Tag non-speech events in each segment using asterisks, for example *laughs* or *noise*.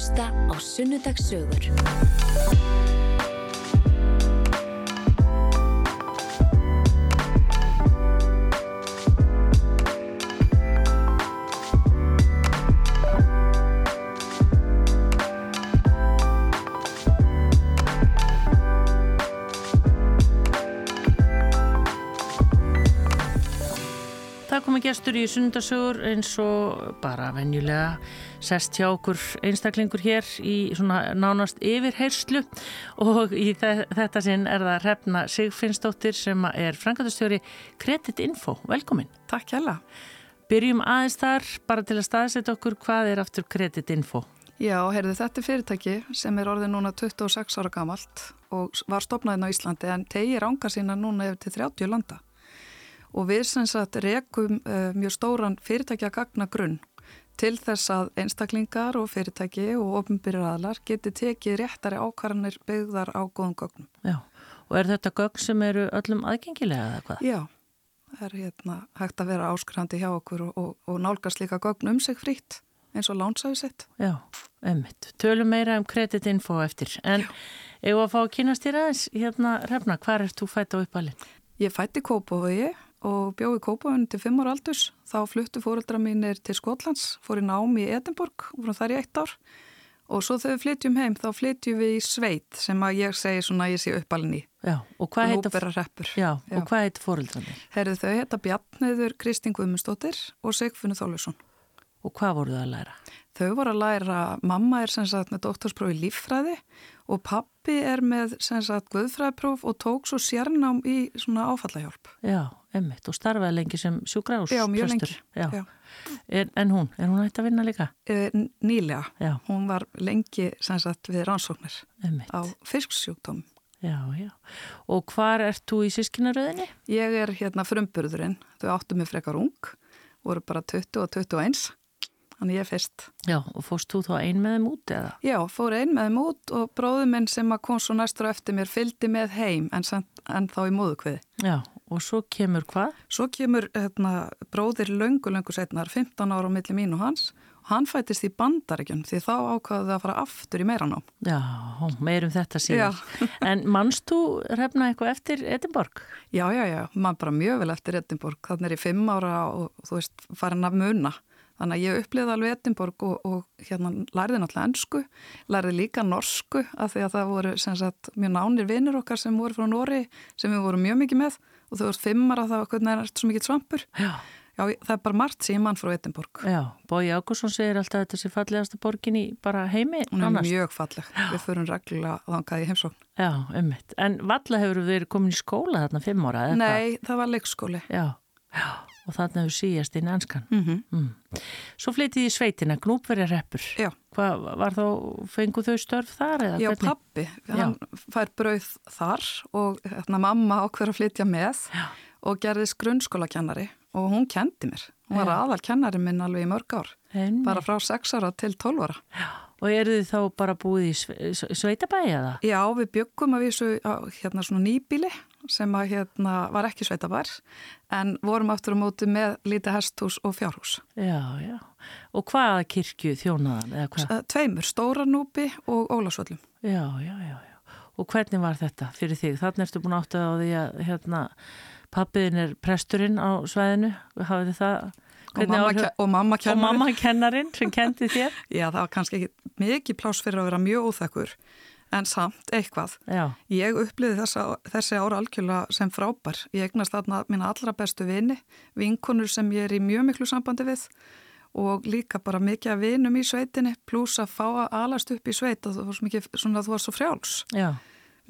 hlusta á Sunnudagssögur. Það komi gestur í sundarsögur eins og bara venjulega sest hjá okkur einstaklingur hér í svona nánast yfirheyrslu og í þetta sinn er það Hrefna Sigfinnsdóttir sem er frangatastjóri Credit Info. Velkomin. Takk hella. Byrjum aðeins þar bara til að staðsetja okkur hvað er aftur Credit Info. Já, heyrðu þetta er fyrirtæki sem er orðið núna 26 ára gamalt og var stopnaðinn á Íslandi en tegir ánga sína núna yfir til 30 landa og við sem sagt rekum uh, mjög stóran fyrirtækja gagna grunn til þess að einstaklingar og fyrirtæki og ofnbyrjar aðlar geti tekið réttari ákvarðanir byggðar á góðum gögnum. Já, og er þetta gögn sem eru öllum aðgengilega eða hvað? Já, það er hérna hægt að vera áskrandi hjá okkur og, og, og nálgast líka gögn um sig frítt eins og lánsæði sitt. Já, emmitt. Tölum meira um kreditinfo eftir. En ef að fá að kynast þér aðeins, hérna Hrefna, hvað er þú fætt á uppalinn? Ég fætti Kópavögi og bjóði Kópavögin til fimm ára aldurs. Þá fluttu fóreldra mínir til Skotlands, fór í námi í Edinborg og vorum þar í eitt ár. Og svo þegar við flytjum heim, þá flytjum við í sveit sem að ég segi svona að ég sé uppalinn í. Já, og hvað heita... Fóreldrarnir? Herðu þau heita Bjarniður Kristín Guðmundsdóttir og Sigfunni Þólusson. Og hvað voru þau að læra? Þau voru að læra, mamma er sem sagt með doktorsprófi líffræði og pappi er með sem sagt guðfræðipróf og tók svo sérnám í svona áfallahjálp. Já, emmitt og starfaði lengi sem sjúgráðs. Já, mjög lengi. Já. Já. En, en hún, er hún hægt að vinna líka? E, nýlega. Já. Hún var lengi sagt við rannsóknir Einmitt. á fisksjúkdóm. Já, já. Og hvar ert þú í sískinaröðinni? Ég er hérna frumburðurinn. Þau áttu mig frekar ung, voru bara 20 og 21 Þannig ég er fyrst. Já, og fórst þú þá ein með þeim út eða? Já, fór ein með þeim út og bróðum minn sem kom svo næstur eftir mér fylgdi með heim en, en þá í móðukviði. Já, og svo kemur hvað? Svo kemur hérna, bróðir löngu, löngu setnar, 15 ára á milli mín og hans og hann fættist í bandaríkjum því þá ákvaði það að fara aftur í meiran á. Já, meirum þetta síðan. *laughs* en mannst þú refna eitthvað eftir Edinborg? Já, já, já, mann bara mjög vel eftir Edinborg. Þannig er ég fimm ára og þú veist, farin að munna. Þannig að ég upplýði alveg Edinborg og, og hérna lærði náttúrulega ennsku, lærði líka norsku af því að það voru sagt, mjög nánir vinnir okkar sem voru frá Nóri sem við vorum mjög mikið með og þú veist fimmar að það var hvernig það er svo mikið svampur. Já. Já, það er bara margt mann frá Edinborg. Já, Bói Ágússon segir alltaf þetta sé fallegasta borgin í bara heimi. Hún er mjög falleg. Já. Við förum reglulega þangað í heimsókn. Já, ummitt. En valla hefur við komin í skóla þarna fimm ára? Nei, það var leikskóli. Já, já og þannig hefur síjast inn anskan. Mm -hmm. mm. Svo flyttið í sveitina, Gnúpverja reppur. Já. Hvað var þá, fenguð þau störf þar? Eða Já, hvernig? pappi, hann fær brauð þar og hérna, mamma ákveður að flytja með Já. og gerðist grunnskólakennari og hún kendi mér. Hún var aðal kennari minn alveg í mörg ár, Henni. bara frá 6 ára til 12 ára. Já. Og eru þið þá bara búið í sveitabæi eða? Já, við byggum að vísu hérna svona nýbíli sem að hérna var ekki sveitabær en vorum aftur á móti með lítið hesthús og fjárhús. Já, já. Og hvaða kirkju þjónaðan hvað? Tveimur, Stóranúpi og Ólasvöllum. Já, já, já, já. Og hvernig var þetta fyrir þig? Þannig ertu búin áttið á því að hérna pappiðin er presturinn á svæðinu. Hafið þið það... Og mamma, og mamma kennarin. Og mamma kennarin sem kendi þér. *laughs* Já, það var kannski ekki mikið pláss fyrir að vera mjög óþekkur en samt eitthvað. Já. Ég uppliði þessa, þessi ára algjörlega sem frábær. Ég egnast þarna mína allra bestu vini, vinkonur sem ég er í mjög miklu sambandi við og líka bara mikið að vinum í sveitinni pluss að fá að alast upp í sveit og þú var svo, frjáls. Já.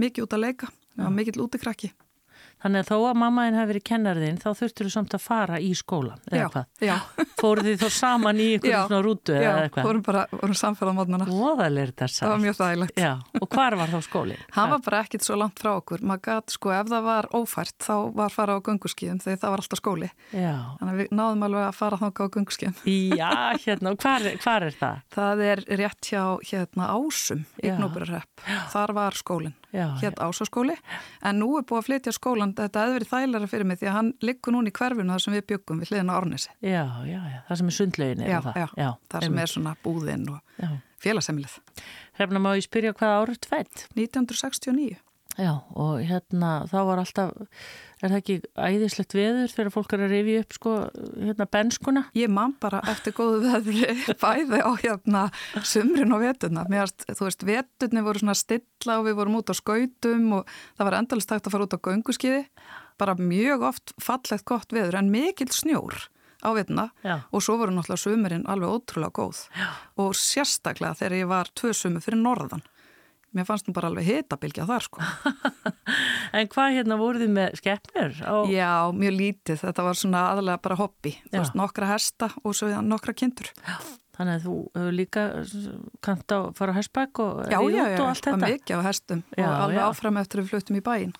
Mikið út að leika, mikið útikrakki. Þannig að þó að mammaðin hafi verið kennarðinn þá þurftur þú samt að fara í skólan eða já, hvað? Já. Fóruð þið þá saman í einhverjum svona rútu eða eitthvað? Já, vorum bara, vorum samfélag á mótnana. Óðalir þetta sætt. Það var mjög þægilegt. Já, og hvar var þá skólinn? Hann var bara ekkit svo langt frá okkur. Maður gæti sko, ef það var ófært þá var fara á gönguskíðum þegar það var alltaf skóli. Já. Þannig að við náðum alveg að fara þánga á gönguskíðum. Já, hérna, það? Það hétt ásaskóli, en nú er búið að flytja skólan, þetta hefði verið þælara fyrir mig því að hann liggur núna í hverfinu þar sem við byggum við hliðin á Ornesi. Já, já, já, það sem er sundlegin já, það. Já, þar sem er svona búðinn og félagsemilið. Hrefna má ég spyrja hvað árið tveit? 1969. Já, og hérna þá var alltaf, er það ekki æðislegt veður þegar fólk er að rifja upp sko, hérna benskuna? Ég man bara eftir góðu veður *laughs* bæði á hérna sumrin og vetuna. Mér þú veist, veturni voru svona stilla og við vorum út á skautum og það var endalist takt að fara út á gönguskiði. Bara mjög oft fallegt gott veður en mikill snjór á vetuna Já. og svo voru náttúrulega sumurinn alveg ótrúlega góð Já. og sérstaklega þegar ég var tvö sumur fyrir norðan mér fannst hún bara alveg hitabilgja þar sko. *laughs* en hvað hérna voruð þið með skeppnur? Á... Já, mjög lítið, þetta var svona aðalega bara hobby, þú veist, nokkra hesta og svo nokkra kindur. Já. Þannig að þú hefur líka kant á að fara á hestbæk og já, út já, og allt þetta? Já, já, mikið á hestum já, og alveg áfram eftir að við fluttum í bæin.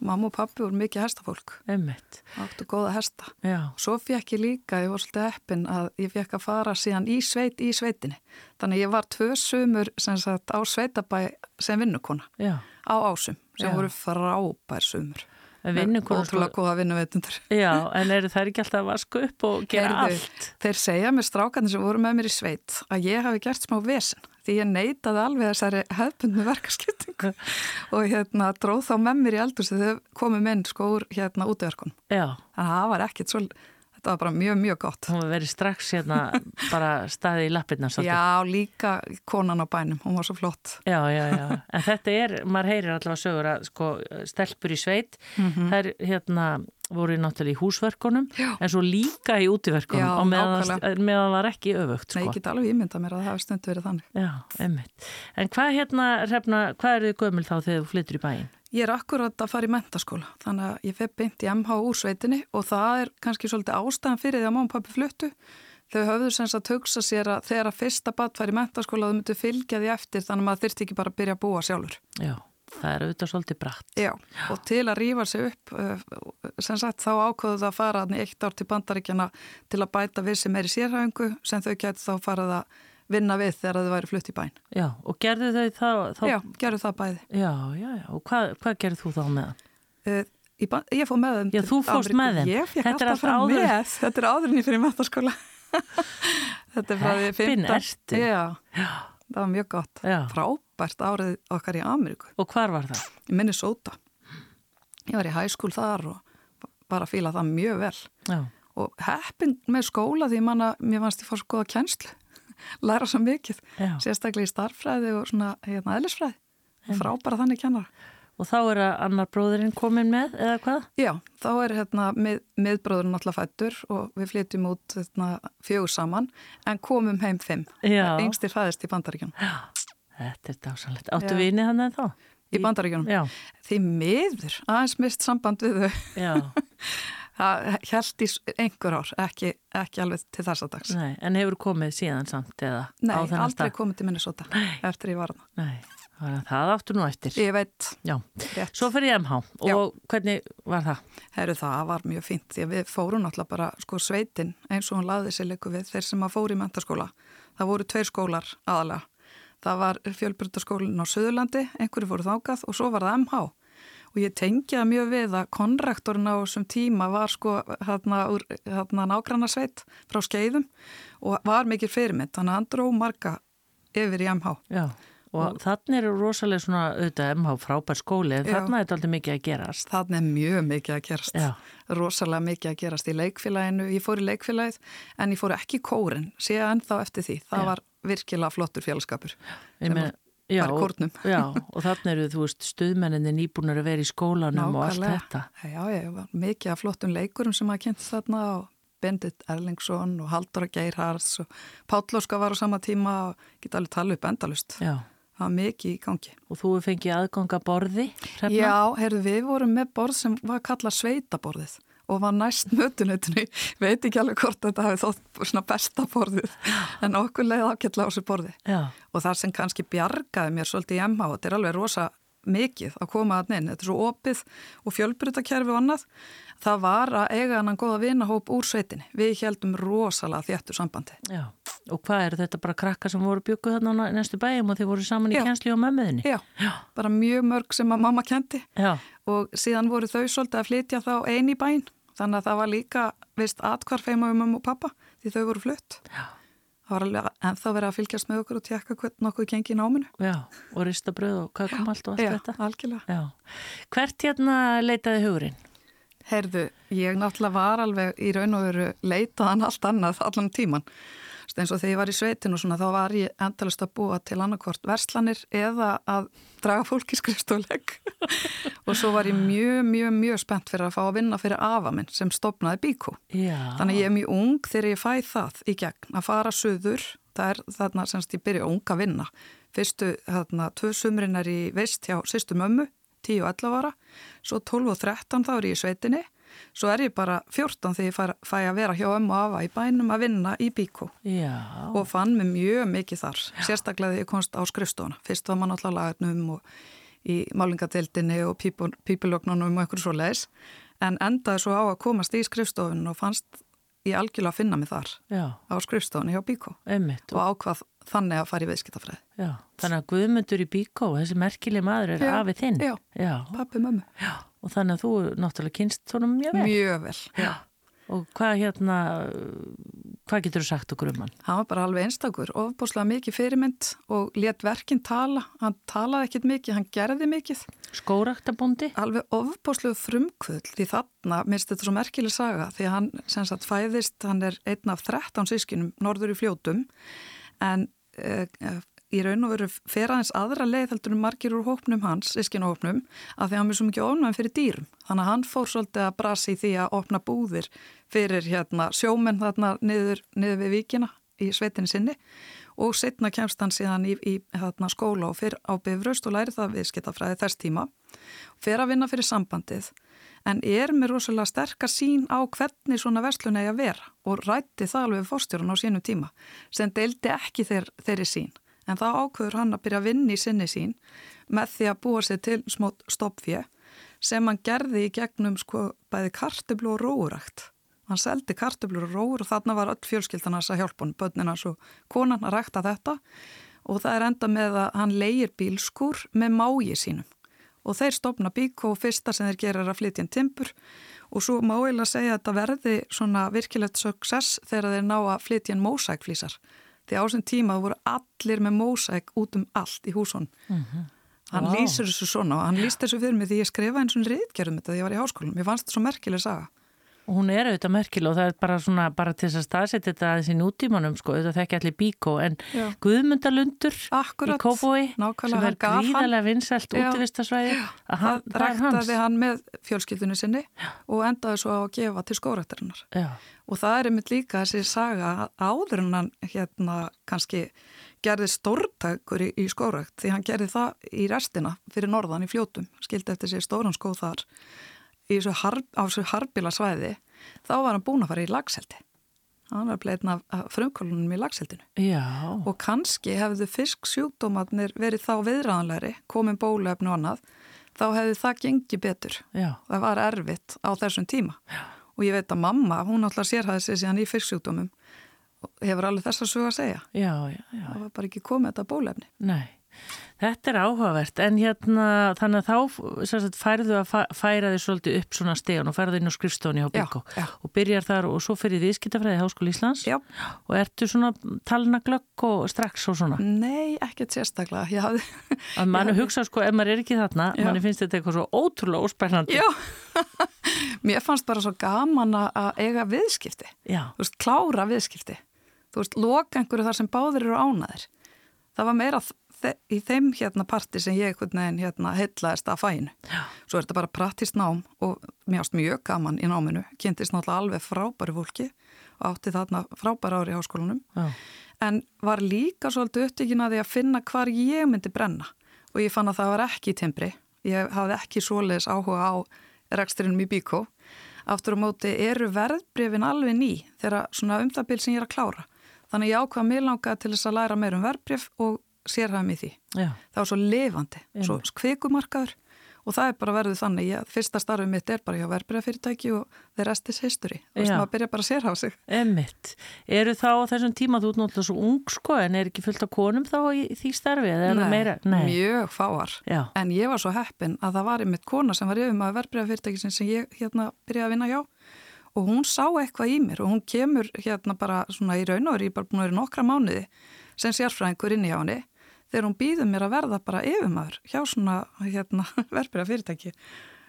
Mamma og pappi voru mikið hestafólk. Einmitt. Áttu góða hesta. Já. Svo fekk ég líka, ég var svolítið eppin að ég fekk að fara síðan í sveit í sveitinni. Þannig að ég var tvö sumur sagt, á sveitabæ sem vinnukona á ásum sem voru frábær sumur. Ótrúlega góða vinnuveitundur. Já, en eru þær ekki alltaf að vasku upp og gera Herðu, allt? Þeir segja mér strákarnir sem voru með mér í sveit að ég hafi gert smá vesen því ég neytaði alveg þessari hefðbundnu verkarskiptingu *laughs* og hérna dróð þá með mér í eldur sem þau komið minn sko úr hérna útverkun. Já. Þannig að það var ekkit svolítið þetta var bara mjög, mjög gott. Hún verið strax hérna bara staði í lappirna svolítið. Já, líka konan á bænum, hún var svo flott. Já, já, já, en þetta er, maður heyrir allavega sögur að sko stelpur í sveit, mm -hmm. er hérna voru náttúrulega í húsverkunum Já. en svo líka í útiverkunum og meðan það var ekki öfugt sko. Nei, ég get alveg ímynda mér að það hefur stundu verið þannig Já, einmitt. En hvað hérna, Hrefna, hvað er þið gömul þá þegar þú flyttur í bæin? Ég er akkurat að fara í mentaskóla þannig að ég fef beint í MH úr sveitinni og það er kannski svolítið ástæðan fyrir því að máma og pappi fluttu þau höfðu sem sagt að hugsa sér að þegar að fyrsta badd fær í mentaskóla þau myndu fylgja því eftir þannig að maður þurfti ekki bara að byrja að búa sjálfur Já það er auðvitað svolítið brætt. Já, og til að rýfa sig upp, uh, sem sagt, þá ákvöðu það að fara eitt ár til bandaríkjana til að bæta við sem er í sérhæfingu sem þau getur þá farað að vinna við þegar þau væri flutt í bæn. Já, og gerðu þau þá? þá... Já, gerðu það bæði. Já, já, já, og hvað, hvað gerðu þú þá með það? Uh, ég fóð með þeim. Já, þú fóst Ameríku. með þeim. Ég fekk alltaf frá áður... með, *laughs* þetta er áðurinn í fyrir metaskóla. *laughs* þetta er frá því 15. Heppin ertu. Já, það var mjög gott. Já. Frá frábært árið okkar í Ameríku. Og hvar var það? Í Minnesota. Ég var í hæskúl þar og bara fíla það mjög vel. Já. Og heppin með skóla því manna, mér fannst ég fór svo goða kjenslu. Læra svo mikið. Já. Sérstaklega í starffræði og svona hérna eðlisfræði. Frábæra þannig kennar. Og þá er að annar bróðurinn komin með eða hvað? Já, þá er hérna mið, miðbróðurinn alltaf fættur og við flytjum út hérna, fjögur saman en komum heim fimm. Engstir fæðist í bandaríkjum. Þetta er dásanlegt. Áttu vinið hann eða þá? Í bandaríkjunum? Já. Því miður, aðeins mist samband við þau. *laughs* Það held í einhver ár, ekki, ekki alveg til þessa dags. Nei, en hefur komið síðan samt eða? Nei, aldrei stað? komið til Minnesota Nei. eftir ég var hana. Nei, það áttu nú eftir. Ég veit. Já. Rétt. Svo fyrir ég MH og Já. hvernig var það? Herru, það var mjög fínt því að við fórum náttúrulega bara sko sveitin eins og hún laði sér leiku við þeir sem að fóru í mentaskóla. Það voru tveir skólar aðalega Það var fjölbrytaskólinn á Suðurlandi, einhverju fóru þákað og svo var það MH. Og ég tengjaði mjög við að konrektorinn á þessum tíma var sko hérna, hérna nágranna sveit frá skeiðum og var mikil fyrirmynd. Þannig að hann dró marga yfir í MH. Já. Og, þannig eru rosalega svona auðvitað MH frábær skóli en þannig er þetta alltaf mikið að gerast. Þannig er mjög mikið að gerast. Já. Rosalega mikið að gerast í leikfélaginu. Ég fór í leikfélagið en ég fór ekki í kórin, sé ennþá eftir því. Það Já. var virkilega flottur félagskapur með, já, og, já, og þannig eru þú veist stuðmenninni nýbúinur að vera í skólanum Nákvæmlega. og allt þetta Já, já, mikið af flottum leikurum sem að kynnt þarna og Bendit Erlingsson og Haldur Geirhards og Pállóska var á sama tíma og geta alveg tala upp endalust Já Það var mikið í gangi. Og þú fengið aðganga borði? Hrefna? Já, heyrðu, við vorum með borð sem var kallað sveitaborðið og var næst mötunutinu, veit ekki alveg hvort þetta hafi þótt svona besta borðið en okkur leiði ákveðlega á þessu borði Já. og það sem kannski bjargaði mér svolítið í MH, þetta er alveg rosa mikið að koma að neina, þetta er svo opið og fjölbrytakerfi og annað það var að eiga hann góða vinahóp úr sveitinni. Við heldum rosalega þjættu sambandi. Já, og hvað er þetta bara krakka sem voru bygguð þarna næstu bæjum og þeir voru saman í kjensli og mömmuðinni? Já, Já, bara mjög mörg sem að mamma kendi Já. og síðan voru þau svolítið að flytja þá eini bæin þannig að það var líka vist atkvarf heima um mamma og pappa því þau voru flutt. Já. Það var alveg ennþá verið að fylgjast með okkur og tjekka hvern nokkuð gengi í náminu. Já, og ristabröð og kakum allt og allt já, þetta. Já, algjörlega. Hvert hérna leitaði hugurinn? Heyrðu, ég náttúrulega var alveg í raun og veru leitaðan allt annað allan tíman. Eins og þegar ég var í sveitinu svona, þá var ég endalist að búa til annarkvort verslanir eða að draga fólki skrifstofuleg. *laughs* og svo var ég mjög, mjög, mjög spennt fyrir að fá að vinna fyrir afa minn sem stopnaði bíkó. Þannig ég er mjög ung þegar ég fæ það í gegn að fara söður. Það er þarna semst ég byrja ung að vinna. Fyrstu þarna tvö sumrin er í veist hjá sýstu mömmu 10 og 11 ára, svo 12 og 13 þá er ég í sveitinni, svo er ég bara 14 þegar ég fæ, fæ að vera hjá ömmu afa í bænum að vinna í bíkó Já. og fann mig mjög mikið þar, Já. sérstaklega þegar ég komst á skrifstofuna. Fyrst var maður alltaf lagarnum og í málingadeildinni og pípilögnunum og einhverju svo leiðis, en endaði svo á að komast í skrifstofunum og fannst ég algjörlega að finna mig þar Já. á skrifstofunni hjá bíkó og ákvað þannig að fara í viðskiptafræði. Þannig að Guðmundur í Bíkó, þessi merkileg maður er afið þinn. Já, já. pappi mömmu. Og þannig að þú náttúrulega kynst honum mjög vel. Mjög vel, já. Og hvað hérna, hvað getur þú sagt okkur um hann? Hann var bara alveg einstakur, ofbúslega mikið fyrirmynd og let verkinn tala. Hann talaði ekkit mikið, hann gerði mikið. Skóraktabóndi? Alveg ofbúslega frumkvöld því þarna minnst þetta svo merkileg saga því hann sem sagt fæðist, hann er einn af 13 sískinum norður í fljótum en uh, í raun og veru fer aðeins aðra leið heldur um margir úr hópnum hans, sískinuhópnum, að því hann er svo mikið ofnæðin fyrir dýrum. Þannig að hann fór svolítið að brasi í því að opna búðir fyrir hérna, sjómenn þarna niður, niður við vikina í sveitinni sinni og setna kemst hann síðan í, í hérna, skóla og fyrir á bifröst og læri það viðskiptafræði þess tíma. Fyrir að vinna fyrir sambandið en er með rosalega sterkar sín á hvernig svona verslun eigi að vera og rætti það alveg fórstjórun á sínum tíma sem deildi ekki þeir, þeirri sín. En þá ákveður hann að byrja að vinna í sinni sín með því að búa sér til smót stoppfjö sem hann gerði í gegnum sko bæði kartublu og róurækt. Hann seldi kartublur og róur og þarna var öll fjölskyldan hans að hjálpa hann, börnin hans og konan að rækta þetta. Og það er enda með að hann leigir bílskur með mági sínum. Og þeir stopna bíkó og fyrsta sem þeir gera er að flytja inn timpur og svo má að segja að þetta verði svona virkilegt success þegar þeir ná að flytja inn mósækflísar því á þessum tíma voru allir með mósæk út um allt í húsun mm -hmm. hann wow. lýsir þessu svona og hann lýst þessu fyrir mig því ég skrifa eins og reyðgerðum þetta því ég var í háskólum, ég fannst þetta svo merkileg saga Og hún er auðvitað merkil og það er bara svona, bara til þess að staðsetja þetta aðeins í nútímanum sko, auðvitað þekki allir bíkó en Já. Guðmundalundur Akkurat, í Kópói sem er gríðarlega vinsælt útivistasvæði að hann, það ræktaði hann með fjölskyldunni sinni Já. og endaði svo að gefa til skórættarinnar og það er einmitt líka þessi saga áður en hann hérna kannski gerði stórtækur í, í skórætt því hann gerði það í restina fyrir norðan í fljótum, skildi eftir sér stóran skóð þar har, á þessu harbila svæði þá var hann búin að fara í lagseldi hann var bleitin af, af frumkvölunum í lagseldinu Já. og kannski hefðu fisksjúkdómatnir verið þá viðræðanleiri komin bólefni og annað þá hefðu það gengið betur. Já. það var erfitt á þessum tíma. Já. og ég veit að mamma, hún alltaf sérhæði sig síðan í fisksjúkdómum. Hefur alveg þess að suga að segja það var bara ekki komið þetta bólefni Nei Þetta er áhugavert en hérna þannig að þá sagt, færðu að færa þig svolítið upp svona stegun og færðu inn á skrifstóni á Bíkó og byrjar þar og svo fyrir viðskiptafræði Háskóli Íslands já. og ertu svona talnaglögg og strax og svona? Nei, ekkert sérstaklega. Hafði, að mann hugsa sko, ef maður er ekki þarna, mann finnst þetta eitthvað svo ótrúlega óspennandi. Já, *laughs* mér fannst bara svo gaman að eiga viðskipti. Já. Þú veist, klára viðskipti. Þú veist, loka einhverju þar sem báðir eru ánaðir. Það var meira í þeim hérna parti sem ég hérna heitlaðist að fæinu. Svo er þetta bara prattist nám og mér ást mjög gaman í náminu. Kynntist náttúrulega alveg frábæri fólki og átti þarna frábæri ári í háskólanum. Já. En var líka svolítið upptökin að því að finna hvar ég myndi brenna og ég fann að það var ekki í timbri. Ég hafði ekki svoleiðis áhuga á reksturinnum í Bíkó. Aftur á móti eru verðbrefin alveg ný þegar svona um það bíl sem ég er að klára. Þannig ég ákvaða mig langa til þess að læra meir um verðbref og sérhæmi í því. Já. Það var svo lifandi, svo kvikumarkaður og það er bara verið þannig að fyrsta starfið mitt er bara hjá verbreyðafyrirtæki og þeir restis history. Þú veist, Já. maður byrja bara að sérhafa sig. Emmitt. Eru þá þessum tíma þú náttúrulega svo ung sko en er ekki fullt af konum þá í því starfi eða er það meira? mjög fáar. Já. En ég var svo heppin að það var einmitt kona sem var yfir maður verbreyðafyrirtæki sem ég hérna byrjaði að vinna hjá og hún sá eitthvað í mér og hún kemur hérna bara svona í raun og er ég bara búin að vera nokkra mánuði sem sérfræðingur inn í hjá henni þegar hún býður mér að verða bara yfirmaður hjá svona hérna, *laughs* verbreyða fyrirtæki.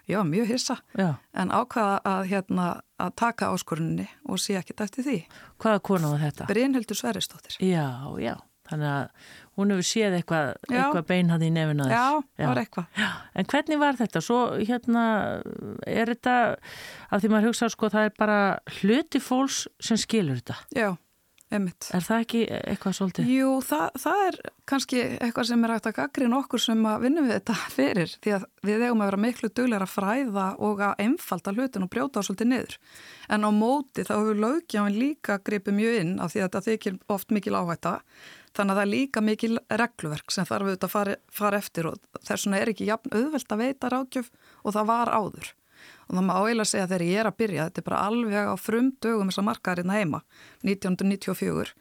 Var mjög hissa Já. en ákvaða að, hérna, að taka áskoruninni og sé ekkert eftir því. Hvaða kona var þetta? Brynhildur Sverristóttir. Já, já. Þannig að hún hefur séð eitthvað, Já. eitthvað beinhað í nefina þess. Já, það var eitthvað. Já, en hvernig var þetta? Svo hérna er þetta, af því maður hugsa sko það er bara hluti fólks sem skilur þetta. Já, emitt. Er það ekki eitthvað svolítið? Jú, það, það er kannski eitthvað sem er hægt að gaggrina okkur sem að vinnum við þetta *laughs* fyrir því að við eigum að vera miklu duglegar að fræða og að einfalda hlutin og brjóta á svolítið niður. En á móti þá hefur lögjáin líka gripið mjög inn af því að þetta þykir oft mikil áhætta þannig að það er líka mikil regluverk sem þarf auðvitað að fara, fara eftir og þess vegna er ekki jafn auðvelt að veita ráðgjöf og það var áður. Og það má eiginlega segja þegar ég er að byrja, þetta er bara alveg á frum dögum þess að markaðarinn heima, 1994,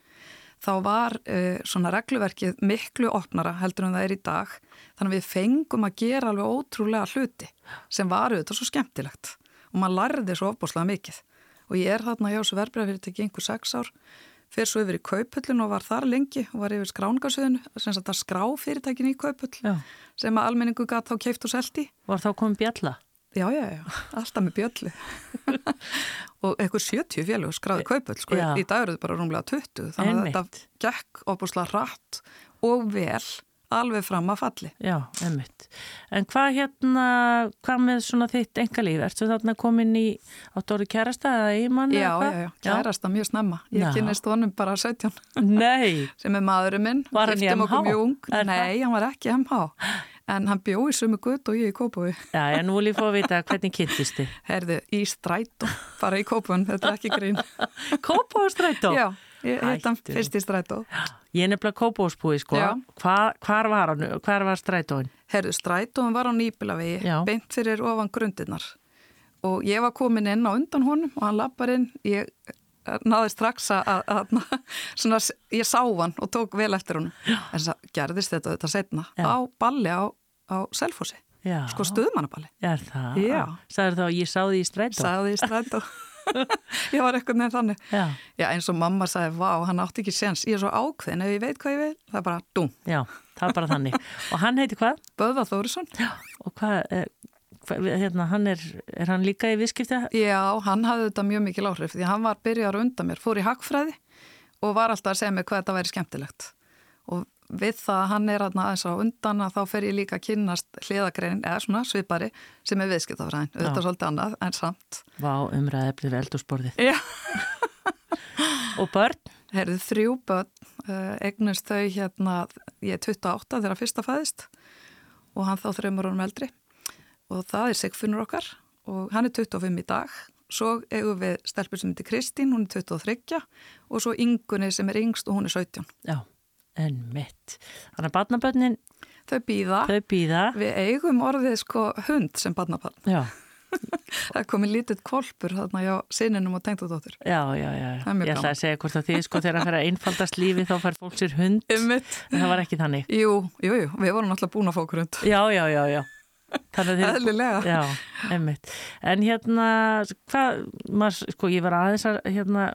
þá var uh, svona regluverkið miklu opnara heldur en það er í dag. Þannig að við fengum að gera alveg ótrúlega hluti sem var auðvitað svo skemmtilegt og maður lærði svo ofbúslega mikið. Og ég er þarna hjá þessu verbreyðafyrirtæki einhver sex ár, fyrir svo yfir í kaupullun og var þar lengi og var yfir skráningarsöðinu, sem sagt að skrá fyrirtækin í kaupull Já. sem að almenningu gæti þá keift og selti. Var þá komið bjalla? Já, já, já, alltaf með bjöllu *laughs* og eitthvað 70 félög skráði kaupull, sko, Já. í dag eru þau bara rúmlega 20, þannig að Einmitt. þetta gekk opuslega rætt og vel alveg fram að falli. Já, emmitt. En hvað hérna, hvað með svona þitt engalíf? Ertu þarna komin í áttu orðið kærasta eða í mann? Já, já, já, kærast það mjög snemma. Ég Já. kynist honum bara 17 Nei, *laughs* sem er maðurinn minn. Var hann í MH? Nei, hann var ekki í MH. En hann bjó í sumu gutt og ég í Kópaví. já, en nú vil ég fá að vita hvernig kynntist þið. Herðu, í strætó, bara í Kópavín, þetta er ekki grín. *laughs* Kópástrætó? Já, ég hitt hann fyrst í strætó. Ég er nefnilega kópásbúi, sko. Hva, hvar var hann? Hvar var strætóin? Herðu, strætóin var á Nýbilavegi, Já. beint fyrir ofan grundinnar. Og ég var komin inn á undan honum og hann lappar inn, ég náði strax að, að, að *laughs* ég sá hann og tók vel eftir honum. En það gerðist þetta, þetta setna Já. á balli á, á Selfossi, Já. sko stuðmannaballi. Er það? Já. Sagður þá, ég sá því í strætó? Sagði í strætó. *laughs* ég var eitthvað nefn þannig. Já. Já, eins og mamma sagði, vá, hann átti ekki séns. Ég er svo ákveðin, ef ég veit hvað ég vil, það er bara dum. Já, það er bara þannig. *laughs* Og hann heiti hvað? Böða Þórisson. Og hvað, eh, hvað hérna, hann er, er hann líka í viðskipta? Já, hann hafði þetta mjög mikil áhrif því hann var byrjar undan mér, fór í hagfræði og var alltaf að segja mér hvað þetta væri skemmtilegt. Og við það að hann er aðeins á undan að þá fer ég líka að kynnast hliðagreinin eða svona svipari sem er viðskiptafræðin. Er svolítið annað en samt. Vá, umræði eflir eldursporðið. Já. *laughs* Og börn? Herðu þrjú börn, uh, eignast þau hérna, ég er 28 þegar fyrsta fæðist og hann þá þreymur honum eldri og það er Sigfinnur okkar og hann er 25 í dag. Svo eigum við stelpur sem heitir Kristín, hún er 23 og svo Ingunni sem er yngst og hún er 17. Já, en mitt. Þannig að barnabönnin, Þau býða. þau býða. Við eigum orðið sko hund sem barnabarn. Já, *laughs* Það komið lítið kolpur þarna hjá sininum og tengdadóttur. já, já, já. Það Ég ætla gaman. að segja hvort að þið sko þegar að fyrir að einfaldast lífi þá fær fólk sér hund. En það var ekki þannig. Jú, jú, jú, við vorum alltaf búin að fá okkur hund. Já, já, já, já. Að. Eðlilega. Já, einmitt. En hérna, hvað, maður, sko, ég var aðeins að, hérna,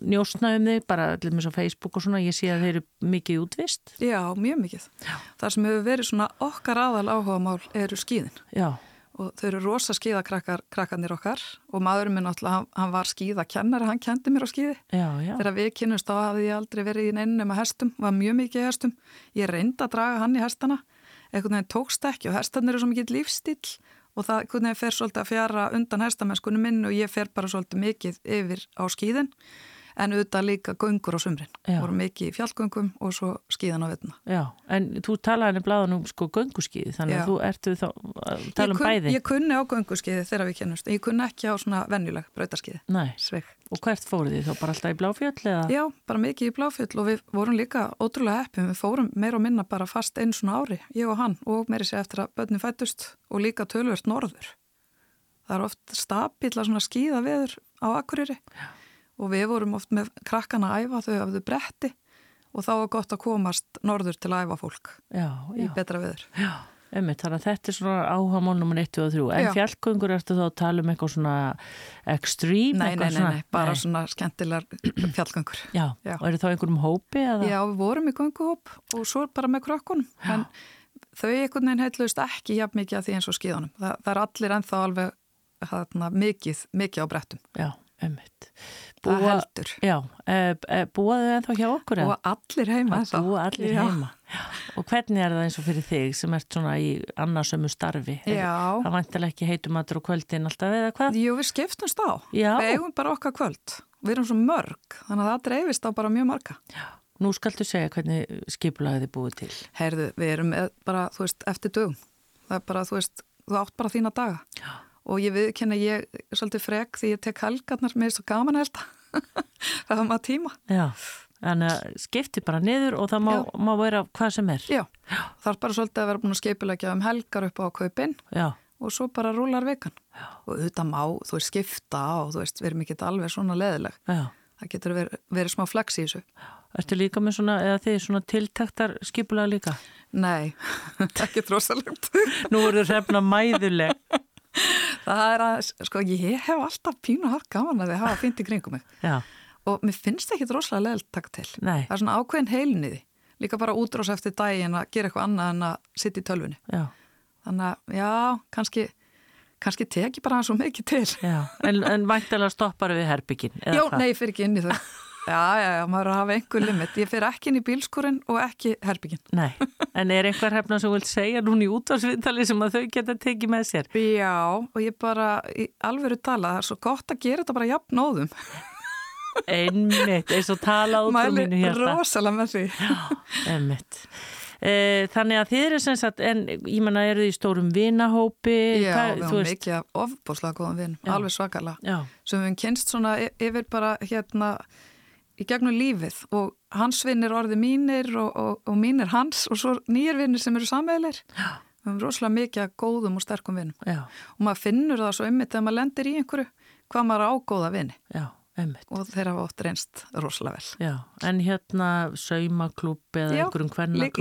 njósna um þig, bara allir með svo Facebook og svona, ég sé að þeir eru mikið útvist. Já, mjög mikið. Já. Það sem hefur verið svona okkar aðal áhuga mál eru skíðin. Já, Og þau eru rosa skíðakrakkarnir okkar og maðurinn minn náttúrulega, hann, var skíðakennari, hann kendi mér á skíði. já, já. Þegar við kynnumst þá hafði ég aldrei verið í neinum með hestum, var mjög mikið í hestum. Ég reyndi að draga hann í hestana, einhvern veginn tókst ekki og hestarnir eru svo mikið lífstíl og það einhvern veginn fer svolítið að fjara undan hestamennskunum minn og ég fer bara svolítið mikið yfir á skíðin. en auðvitað líka göngur á sumrin. Voru mikið fjallgöngum og svo skíðan á vettuna. Já, en þú talaði henni bláðan um sko gönguskið, þannig Já. að þú ertu þá að tala um kun, bæði. Ég kunni á gönguskiði þegar við kennumst, en ég kunni ekki á svona venjuleg brautarskiði. Nei, Sveig. Og hvert fóruð þið þá bara alltaf í bláfjöld eða? Já, bara mikið í bláfjöld og við vorum líka ótrúlega heppum. Við fórum meira og minna bara fast einu svona ári, ég og hann, og meiri sér eftir að börnin fættust og líka tölvört norður. Það er oft stabíla svona skíða veður á Akureyri og við vorum oft með krakkana að æfa þau af þau bretti og þá var gott að komast norður til að æfa fólk Já, í já, betra veður. já, einmitt, þannig að þetta er svona áhagamál nummer 1 og 3, en fjallgöngur ertu þá að tala um eitthvað svona extreme? Nei, nei, nei, nei, bara svona skemmtilegar *clears throat* fjallgöngur. Já, Já. og eru þá einhverjum hópi eða? Já, við vorum í gönguhóp og svo bara með krökkunum, en þau einhvern veginn heitluðist ekki jafn mikið að því eins og skíðunum. Þa, það er allir ennþá alveg þarna, mikið, mikið á brettum. Já, einmitt. Það heldur. Já, e, e, búaðu þið ennþá hjá okkur? Og allir heima búa allir Já. heima. Já. Og hvernig er það eins og fyrir þig sem ert svona í annarsömu starfi? Já. Það vantilega ekki heitumatur og kvöldin alltaf eða hvað? Jú, við skiptumst á. Já. Við eigum bara okkar kvöld. Við erum svo mörg, þannig að það dreifist á bara mjög marga. Nú skaltu segja hvernig skipulaði þið búið til. Heyrðu, við erum bara, þú veist, eftir dögum. Það er bara, þú veist, þú átt bara þína daga. Já. Og ég viðkenna, ég er svolítið frek því ég tek helgarnar, er svo gaman að elda. *laughs* það var maður tíma. Já, þannig að skipti bara niður og það má, má vera hvað sem er. Já, það er bara svolítið að vera búin að skipulegja um helgar upp á kaupin Já, og svo bara rúlar vikan. Já. Og auðvitað má, þú veist, skipta og þú veist, við erum ekki alveg svona leðileg. já. Það getur verið, verið smá flex í þessu. Ertu líka með svona, eða þið svona tiltaktar skipulaði líka? Nei, *laughs* ekki trósalegt. Nú eru hrefna mæðuleg. *laughs* Það er að, sko, ég hef alltaf pínu haft gaman að þið hafa fint í kringum mig. Já, Og mér finnst ekki droslega leðilt taka til. Nei. Það er svona ákveðin því. Líka bara útrós eftir daginn að gera eitthvað annað en að sitja í tölvunni. já, Þannig að, já, kannski, kannski teki bara svo mikið til. já. En, en væntalega stoppar við herbyggin. Já, nei, ég fyrir ekki inn í þau. *laughs* Já, já, já, maður að hafa einhver limit. Ég fyrir ekki inn í bílskurinn og ekki herbygginn. Nei, en er einhver hefna sem vilt segja núna í útvarsviðtali sem að þau geta tekið með sér? Já, og ég bara, í alvöru tala, það er svo gott að gera þetta bara jafn nóðum. Einmitt, eins og tala út Mæli mínu hérna. rosalega með því. Einmitt. E, þannig að þið eru sem sagt, en ég menna eru þið í stórum vinahópi? Já, Hvað- við höfum veist- mikið af ofbúslega góðum vinn, Já. alveg svakalega. Já, Sem við höfum kynst svona yfir bara hérna í gegnum lífið og hans vinnir orði mínir og, og, og mínir hans og svo nýjir vinnir sem eru samveilir. Við höfum rosalega mikið af góðum og sterkum vinnum. já, Og maður finnur það svo ymmið þegar maður lendir í einhverju hvað maður á góða vinni já, og þeir hafa oft reynst rosalega vel. Já, en hérna saumaklúb eða einhverjum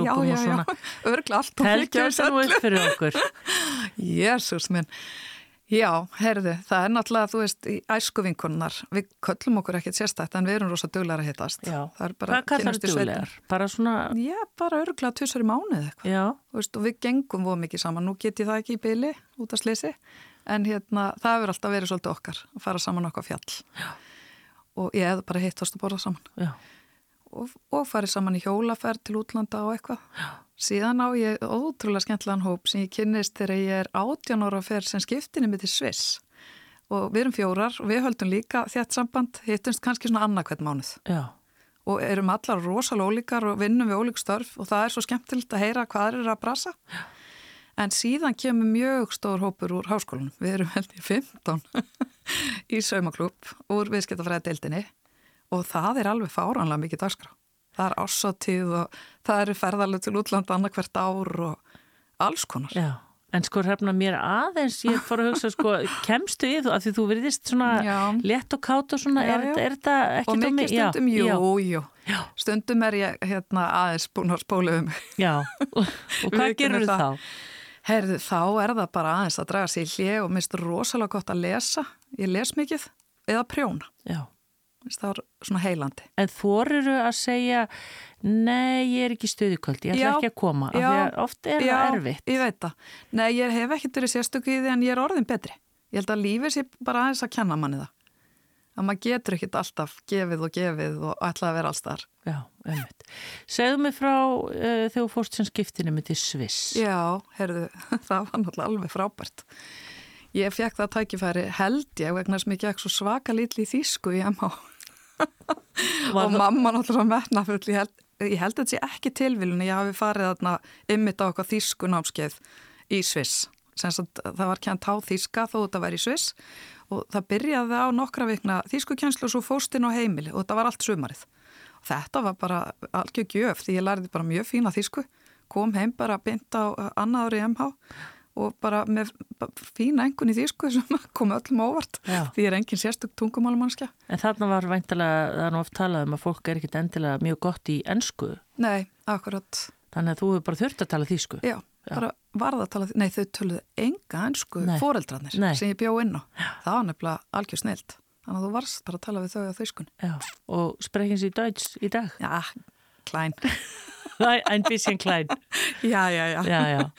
já, og svona. Já, örgla allt og fyrir okkur? *laughs* Jésús minn. Já, herðu, það er náttúrulega, þú veist, í æskuvinkunnar, við köllum okkur ekkert sérstætt en við erum rosa duglegar að hittast. Já, Það er bara hvað kallar þú duglegar? Bara svona, Já, bara örgla tussar í mánuð eitthvað. já, Þú veist, og við gengum voð mikið saman, nú get ég það ekki í byli út af slisi, en hérna, það hefur alltaf verið svolítið okkar að fara saman okkar fjall. Já. Og ég hefði bara hittast að borða saman. já, og, og farið saman í hjólaferð til útlanda og eitthvað. Síðan á ég ótrúlega skemmtilegan hóp sem ég kynnist þegar ég er 18 ára ferð sem skiptinni með til Sviss. Og við erum fjórar og við höldum líka þétt samband, hittumst kannski svona annarkvæmt mánuð. já, Og erum allar rosalega ólíkar og vinnum við ólík störf og það er svo skemmtilegt að heyra hvað er að brasa. En síðan kemur mjög stór hópur úr háskólanum. Við erum held *laughs* í 15 í saumaklúb úr viðskiptafræða deildinni og það er alveg fáránlega mikið dagskrá. Það er ásáttíð og það eru ferðarlega til útlanda annarkvert ár og alls konar. já. En sko hrefna mér aðeins, ég fór að hugsa sko, *laughs* kemstu í þú, af því þú veriðist svona Já. létt og kátt og svona, Já, er, er þetta ekki Og mikið stundum, jú, jú. Já. Stundum er ég hérna aðeins búin að spóla um. Já, og, *laughs* og hvað gerur það. þá? Herðu, þá er það bara aðeins að draga sér í hlið og minnst rosalega gott að lesa. Ég les mikið eða prjóna. Já. Það er svona heilandi. En þoriru að segja, nei, ég er ekki stuðikvöld, ég ætla Já, ekki að koma, af já, því að oft er Já, það erfitt. ég veit það. Nei, ég hef ekkert verið sérstöku í því en ég er orðin betri. Ég held að lífið sé bara aðeins að kenna manni það. Að maður getur ekkert alltaf gefið og gefið og ætla að vera alls þar. Já, einmitt. Segðu mig frá uh, þegar þú fórst sem skiptinu til Sviss. Já, herðu, *laughs* það var náttúrulega alveg frábært. Ég fekk það tækifæri held ég vegna sem ég gekk svo svaka litli í þýsku í MH. Og mamma náttúrulega metnafull, ég held, ég held að þetta sé ekki tilvílun, ég hafi farið þarna ymmit á okkar þýsku námskeið í Sviss, það var kjent á þýska þó þetta var í Sviss. Og það byrjaði á nokkra vikna þýskukjænslu og svo fóstinn á heimili og þetta var allt sumarið. Og þetta var bara algjör gjöf því ég lærði bara mjög fína þýsku, kom heim bara bynt á annaður í MH og bara með fína engun í þýsku *laughs* sem kom öllum óvart Já. því er engin sérstök tungumálumannskja. En þarna var væntalega, það er nú oft talað um að fólk er ekkit endilega mjög gott í ennsku. Nei, akkurat. Þannig að þú hefur bara þurft að tala þýsku. Já, Já. bara varða að tala þýsku. Nei, þau töluðu enga ennsku fóreldrarnir sem ég bjó inn á. Það var nefnilega algjör snilt. Þannig að þú varst bara að tala við þau á þýskun. Já, og sprekins í Deutsch í dag? Já, klæn. *laughs* ein bisschen klein. Já, já, já, já, já.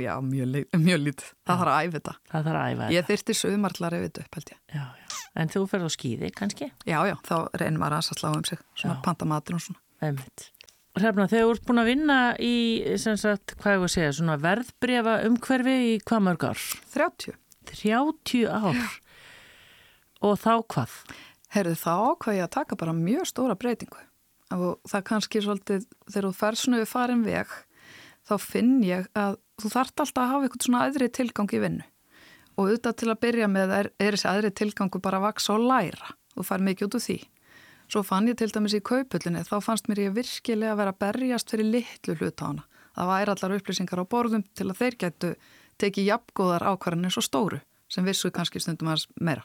já mjög, mjög lítið. Það þarf að æfa þetta. Það þarf að æfa ég þyrti sögumarlar ef þetta upp held ég. Já, já. en þú ferð á skýði kannski? já, já, þá reynir maður að slá um sig svona pantamatur og svona. Einmitt. Hrefna, þegar þú ert búin að vinna í sagt, hvað ég voru að segja, svona verðbrefa umhverfi í hvað mörg ár? 30 30 ár? Og þá hvað? Herðu þá hvað ég að taka bara mjög stóra breytingu og það kannski svolítið þegar þú fær svona við farin veg þá finn ég að þú þart alltaf að hafa eitthvað svona aðri tilgang í vinnu. Og auðvitað til að byrja með er, er þessi aðri tilgangu bara að vaksa og læra. Þú fær mikið út úr því. Svo fann ég til dæmis í kaupullinni þá fannst mér ég virkilega að vera að berjast fyrir litlu hlut á hana. Það væri allar upplýsingar á borðum til að þeir getu tekið jafngóðar ákvarðanir svo stóru sem vissu kannski stundum aðeins meira.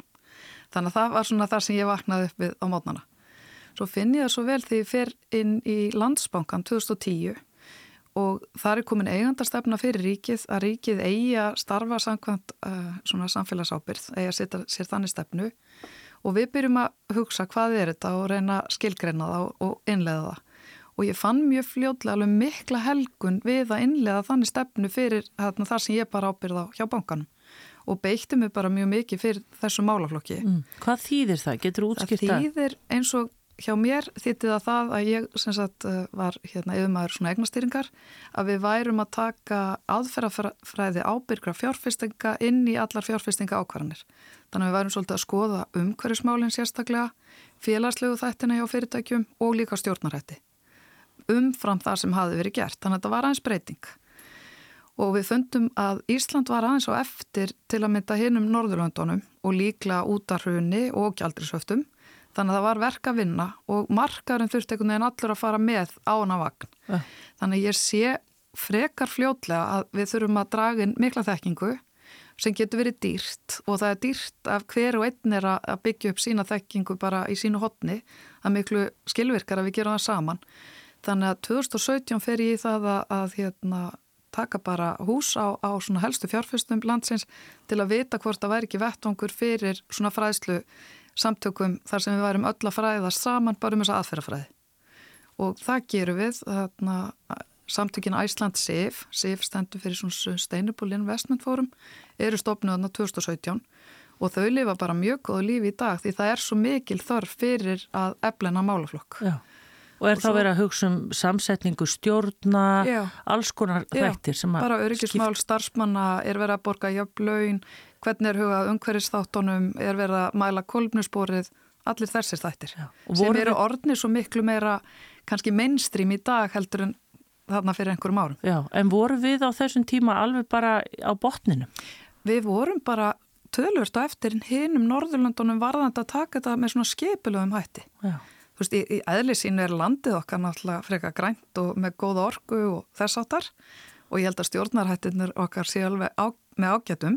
Þannig að það var svona það sem ég vaknaði upp við á mótnana Svo finn ég það svo vel því ég fer inn í Landsbankan 2010 og það er komin eigandastefna fyrir ríkið að ríkið eigi að starfa samkvæmt uh, svona samfélagsábyrð, eigi að setja sér þannig stefnu og við byrjum að hugsa hvað er þetta og reyna skilgreina það og innlega það. Og ég fann mjög fljóðlega alveg mikla helgun við að innlega þannig stefnu fyrir þarna, þar sem ég bara ábyrða hjá bankanum og beitti mig bara mjög mikið fyrir þessu málaflokki. Mm. Hvað þýðir það? Getur þú útskýrt það? Það þýðir eins og hjá mér þýtti það það að ég sagt eh, var hérna yfirmæður svona eignastýringar að við værum að taka aðferðafræði ábyrgra fjárfestinga inn í allar fjárfestinga ákvarðanir. Þannig að við værum svolítið að skoða umhverjusmálinn sérstaklega, félagslegu þættina hjá fyrirtækjum og líka stjórnarætti. Umfram það sem hafi verið gert, þannig að þetta var aðeins breyting. Og við fundum að Ísland var aðeins á eftir til að mynda hinnum Norðurlöndunum og líkla út af hruni og gjaldrisöftum Þannig að það var verk að vinna og markaðurinn þurfti einhvern veginn allur að fara með á hana vagn. Uh. Þannig að ég sé frekar fljótlega að við þurfum að draga inn mikla þekkingu sem getur verið dýrt og það er dýrt af hver og einn er að byggja upp sína þekkingu bara í sínu hotni að miklu skilvirkar að við gerum það saman. Þannig að 2017 fer ég í það að, að hérna, taka bara hús á, á helstu fjárfestum landsins til að vita hvort það væri ekki vettvangur fyrir svona fræðslu samtökum þar sem við værum öll að fræðast saman bara um þessa aðferðafræði og það gerum við þarna, samtökin Æsland SIF SIF stendur fyrir svona Sustainable Investment Forum eru stopnuðan á 2017 og þau lifa bara mjög góðu lífi í dag því það er svo mikil þörf fyrir að eflena málaflokk Já. Og er og það svo, verið að hugsa um samsetningu stjórna, já, alls konar þættir sem að... Bara öryggismál starfsmanna er verið að borga jöfnlaun, hvernig er hugað umhverfisþáttunum, er verið að mæla kolpnusborið, allir þessir þættir Já, sem eru orðni svo miklu meira kannski mainstream í dag heldur en þarna fyrir einhverjum árum. Já, en voru við á þessum tíma alveg bara á botninu? Við vorum bara tölvört á eftir hinnum Norðurlandunum varðandi að taka þetta með svona skipilögum hætti. Já. Veist, í, í eðli sínu er landið okkar náttúrulega freka grænt og með góða orgu og þess áttar og ég held að stjórnarhættinur okkar sé alveg á, með ágætum.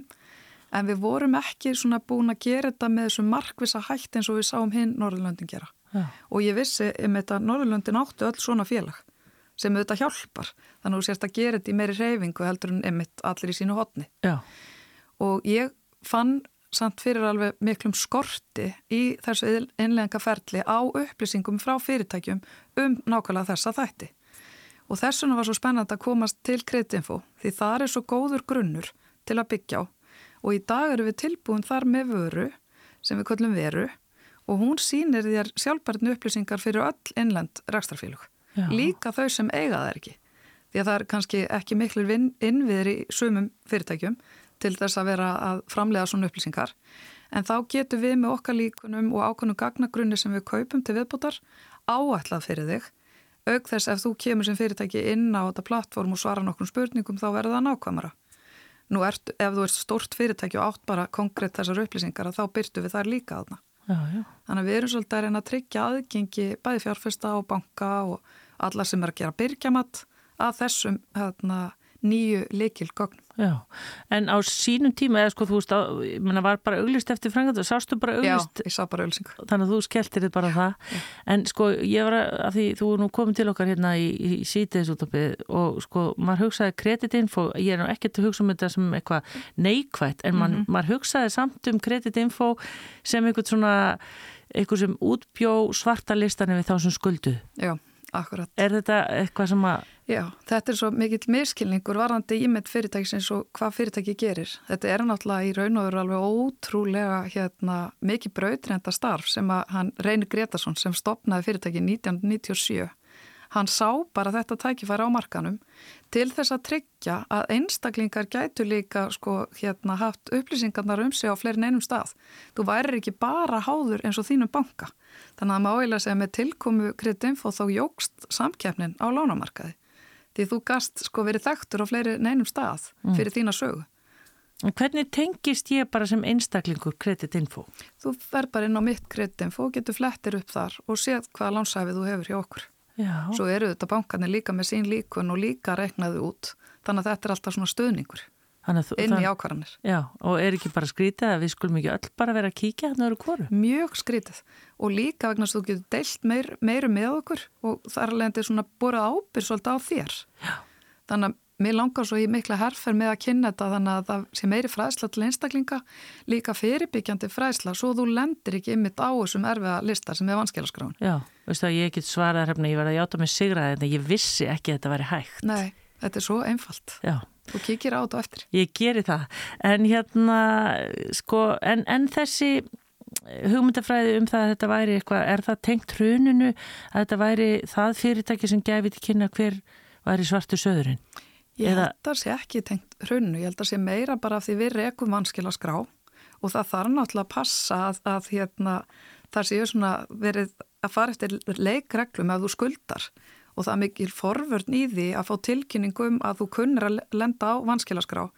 En við vorum ekki svona búin að gera þetta með þessu markvisa hætt eins og við sáum hinn Norðurlöndin gera. Ja. og ég vissi um þetta Norðurlöndin áttu öll svona félag sem auðvitað hjálpar. Þannig að þú sérst að gera þetta í meiri reyfingu heldur en emitt allir í sínu hotni ja. og ég fann samt fyrir alveg miklum skorti í þessu innlega ferli á upplýsingum frá fyrirtækjum um nákvæmlega þessa þætti og þessuna var svo spennand að komast til kreditinfo því það er svo góður grunnur til að byggja á og í dag eru við tilbúin þar með vöru sem við köllum veru og hún sínir þér sjálfbærtinu upplýsingar fyrir öll innlend rækstarfélug. Líka þau sem eiga það ekki. Því að það er kannski ekki miklu innviðir í sumum fyrirtækjum til þess að vera að framlega svona upplýsingar. En þá getur við með okkar líkunum og ákonum gagnagrunni sem við kaupum til viðbútar áætlað fyrir þig. Auk þess ef þú kemur sem fyrirtæki inn á þetta plattform og svara nokkrum spurningum þá verður það nákvæmara. Nú ert, ef þú ert stort fyrirtæki og átt bara konkrétt þessar upplýsingar þá byrtu við þar líka aðna. Já, já. Þannig að við erum svolítið að reyna að tryggja aðgengi bæði fjárfesta og banka og alla sem er að gera byrgjamatt að þessum hérna, nýju leikil gognum. Já, en á sínum tíma eða sko þú veist, á, ég menna var bara auglist eftir frangat, sástu bara auglist Já, ég sá bara auglsing. þannig að þú skelltir þið bara það já. en sko ég var að því þú nú komin til okkar hérna í, í sítiðisútopið og sko maður hugsaði kreditinfo, ég er nú ekkert að hugsa um þetta sem eitthvað neikvægt en man, mm -hmm. maður hugsaði samt um kreditinfo sem eitthvað svona eitthvað sem útbjó svarta listanir við þá sem skuldu. Já, akkurat. Er þetta eitthvað sem að Já, þetta er svo mikill miskilningur varðandi ímynd fyrirtækisins og hvað fyrirtæki gerir. Þetta er náttúrulega í raun og veru alveg ótrúlega hérna, mikið brautrenda starf sem að hann Reynir Gretarsson sem stopnaði fyrirtæki 1997. Hann sá bara þetta tækifæri á markanum til þess að tryggja að einstaklingar gætu líka sko, hérna, haft upplýsingarnar um sig á fleirin einum stað. Þú væri ekki bara háður eins og þínum banka. Þannig að maður áeiginlega segja með tilkomu kreditinfo þá jógst samkeppnin á lánamarkaði því þú gast sko verið þekktur á fleiri neinum stað mm. fyrir mm. þína sögu. Hvernig tengist ég bara sem einstaklingur kreditinfo? Þú fer bara inn á mitt kreditinfo, getur flettir upp þar og séð hvaða lánsæfið þú hefur hjá okkur. Já. Svo eru þetta bankanir líka með sín líkun og líka reknaðu út, þannig að þetta er alltaf svona stöðningur inn í ákvarðanir. Já, og er ekki bara skrítið að við skulum ekki öll bara vera að kíkja hérna öru kóru? Mjög skrítið og líka vegna að þú getur deilt meir, meiru með okkur og þar leðandi svona borað ábyrg svolítið á þér. Já. Þannig að mér langar svo í mikla herfer með að kynna þetta þannig að það sé meiri fræðsla til einstaklinga, líka fyrirbyggjandi fræðsla svo þú lendir ekki ymmit á þessum erfiða listar sem er vanskilaskráin. Já, veistu að ég get svarað hérna, ég var að játa mig sigraði en ég vissi ekki að þetta væri hægt. Nei, þetta er svo einfalt. Já. Þú kikir á þetta eftir. Ég geri það. En hérna, sko, en, en þessi hugmyndafræði um það að þetta væri eitthvað, er það tengt hruninu að þetta væri það fyrirtæki sem gefið til kynna hver væri svartu söðurinn? Ég held að það sé ekki tengt hruninu, ég held að það sé meira bara af því við rekum vanskil að skrá og það þarf náttúrulega að passa að, að hérna, það séu svona verið að fara eftir leikreglum ef þú skuldar og það er mikil forvörn í því að fá tilkynningum að þú kunnir að lenda á vanskilaskrá,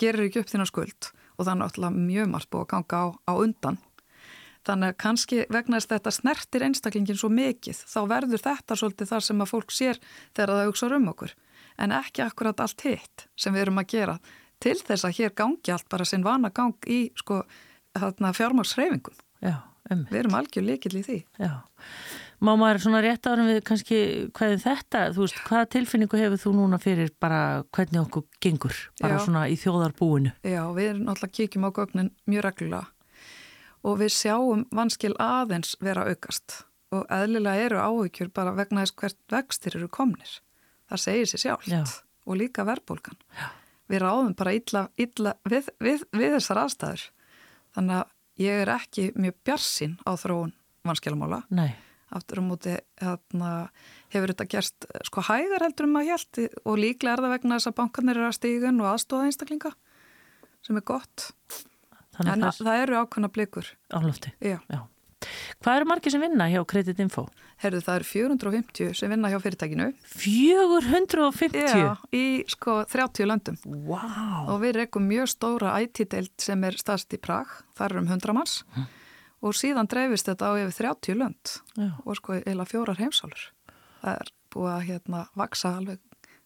gerir ekki upp þína skuld og er náttúrulega mjög margt búið að ganga á, á undan. Þannig að kannski vegna þess að þetta snertir einstaklingin svo mikið, þá verður þetta svolítið þar sem að fólk sér þegar það hugsa um okkur, en ekki akkurat allt hitt sem við erum að gera til þess að hér gangi allt bara sinn vana gang í sko, fjármagsreifingum. Já, um. Við erum algjör líkil í því. Já. Má maður svona rétt árum við kannski hvað er þetta, þú veist, hvaða tilfinningu hefur þú núna fyrir bara hvernig okkur gengur, bara Já. svona í þjóðarbúinu? Já, við erum náttúrulega kíkjum á gögnin mjög reglulega og við sjáum vanskil aðeins vera aukast og eðlilega eru áhugjur bara vegna þess hvert vextir eru komnir. Það segir sér sjálft Já. og líka verbulgan. Við ráðum bara illa, illa við, við, við þessar aðstæður. Þannig að ég er ekki mjög bjarsinn á þróun vanskilamála. Nei aftur á um móti hérna, hefur þetta gerst sko hægar heldur um að hjælt og líklega er það vegna þess að bankarnir eru að stígun og aðstóða einstaklinga sem er gott Þannig en það, það eru ákveðna blikur Álofti Já. Já. Hvað eru margir sem vinna hjá Kreditinfo? Herðu það eru 450 sem vinna hjá fyrirtækinu 450? Já, í sko 30 löndum wow. og við rekum mjög stóra IT-deild sem er staðst í Prag, þar eru um 100 manns hm og síðan dreifist þetta á yfir 30 lönd Já. og sko eila fjórar heimsálur. Það er búið að hérna vaksa alveg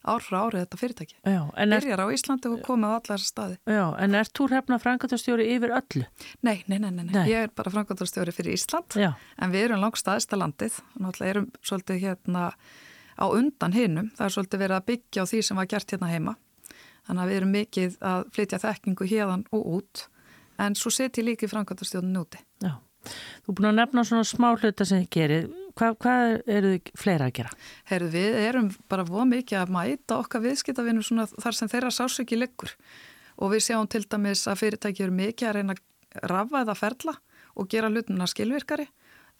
ár frá árið þetta fyrirtæki. Já, Byrjar á Íslandi og komið á allar staði. Já, en er þú hrefna frangatastjóri yfir öllu? Nei, nei, nei, nei, nei. ég er bara frangatastjóri fyrir Ísland, Já. en við erum langt staðista landið, náttúrulega erum svolítið hérna á undan hinnum, það er svolítið verið að byggja á því sem var gert hérna heima, þannig að við erum mikið að flytja þekkingu hérðan og út, en svo setjum líka í frangatastjónin úti. Já. Þú er búin að nefna svona smá hluta sem þið gerir. Hvað, hvað eru þið fleira að gera? Herru, við erum bara voð mikið að mæta okkar viðskiptavinu þar sem þeirra sásöki liggur og við sjáum til dæmis að fyrirtæki eru mikið að reyna að rafa eða ferla og gera hlutina skilvirkari.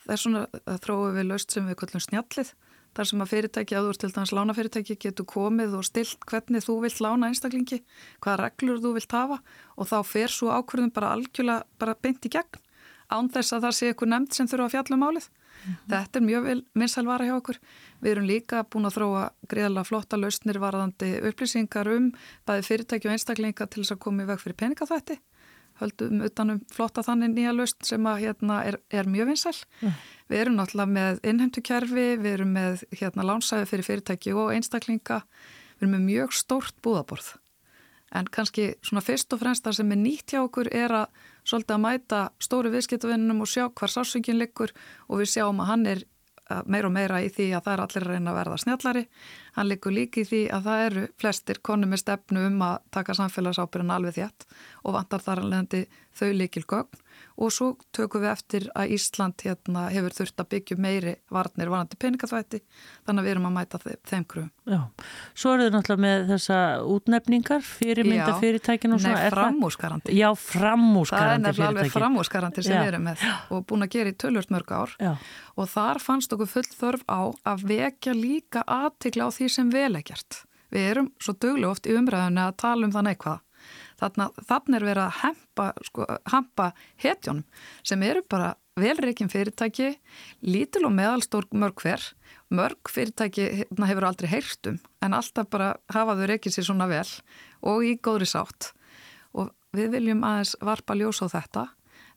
Það er svona að þróum við löst sem við kallum snjallið þar sem að fyrirtæki, ert til dæmis lánafyrirtæki, getur komið og stilt hvernig þú vilt lána einstaklingi, hvaða reglur þú vilt hafa og þá fer svo ákvörðum bara algjörlega bara beint í gegn án þess að það sé eitthvað nefnd sem þurfa að fjalla um málið. Mm -hmm. Þetta er mjög vinsælvara hjá okkur. Við erum líka búin að þróa greiðlega flotta lausnir varðandi upplýsingar um bæði fyrirtæki og einstaklinga til þess að koma í veg fyrir peningaþvætti höldum utanum flotta þannig nýja löst sem að hérna er, er mjög vinsæl. Mm. Við erum náttúrulega með innheimtukerfi, við erum með hérna lánsæði fyrir fyrirtæki og einstaklinga, við erum með mjög stórt búðaborð. En kannski svona fyrst og fremst það sem er nýtt hjá okkur er að svolítið að mæta stóru viðskiptavinnum og sjá hvar sásöngin liggur og við sjáum að hann er meira og meira í því að það er allir að reyna að verða snjallari. Hann likur líki í því að það eru flestir konu með stefnu um að taka samfélagsábyrjun alveg þétt og vantar þar alveg þau líkil gögn og svo tökum við eftir að Ísland hérna, hefur þurft að byggja meiri varnir varandi peningaþvætti þannig að við erum að mæta þeim kröfum. Já, svo eru þið náttúrulega með þessa útnefningar, fyrirmynda fyrirtækin og svona. Nei, framúsgarandi. Já, framúsgarandi fyrirtæki. Það er nefnilega alveg framúsgarandi sem við erum með og búin að gera í tölvört mörg ár Já. og þar fannst okkur full þörf á að vekja líka aðtikla á því sem vel er gert. Við erum svo dögleg oft í umræðinu að tala um það neikvað Þannig er verið að hempa, sko, hampa hetjónum sem eru bara velreikin fyrirtæki, lítil og meðalstór mörg hver. Mörg fyrirtæki hérna, hefur aldrei heyrtum en alltaf bara hafaðu reikið sér svona vel og í góðri sátt. Og við viljum aðeins varpa ljós á þetta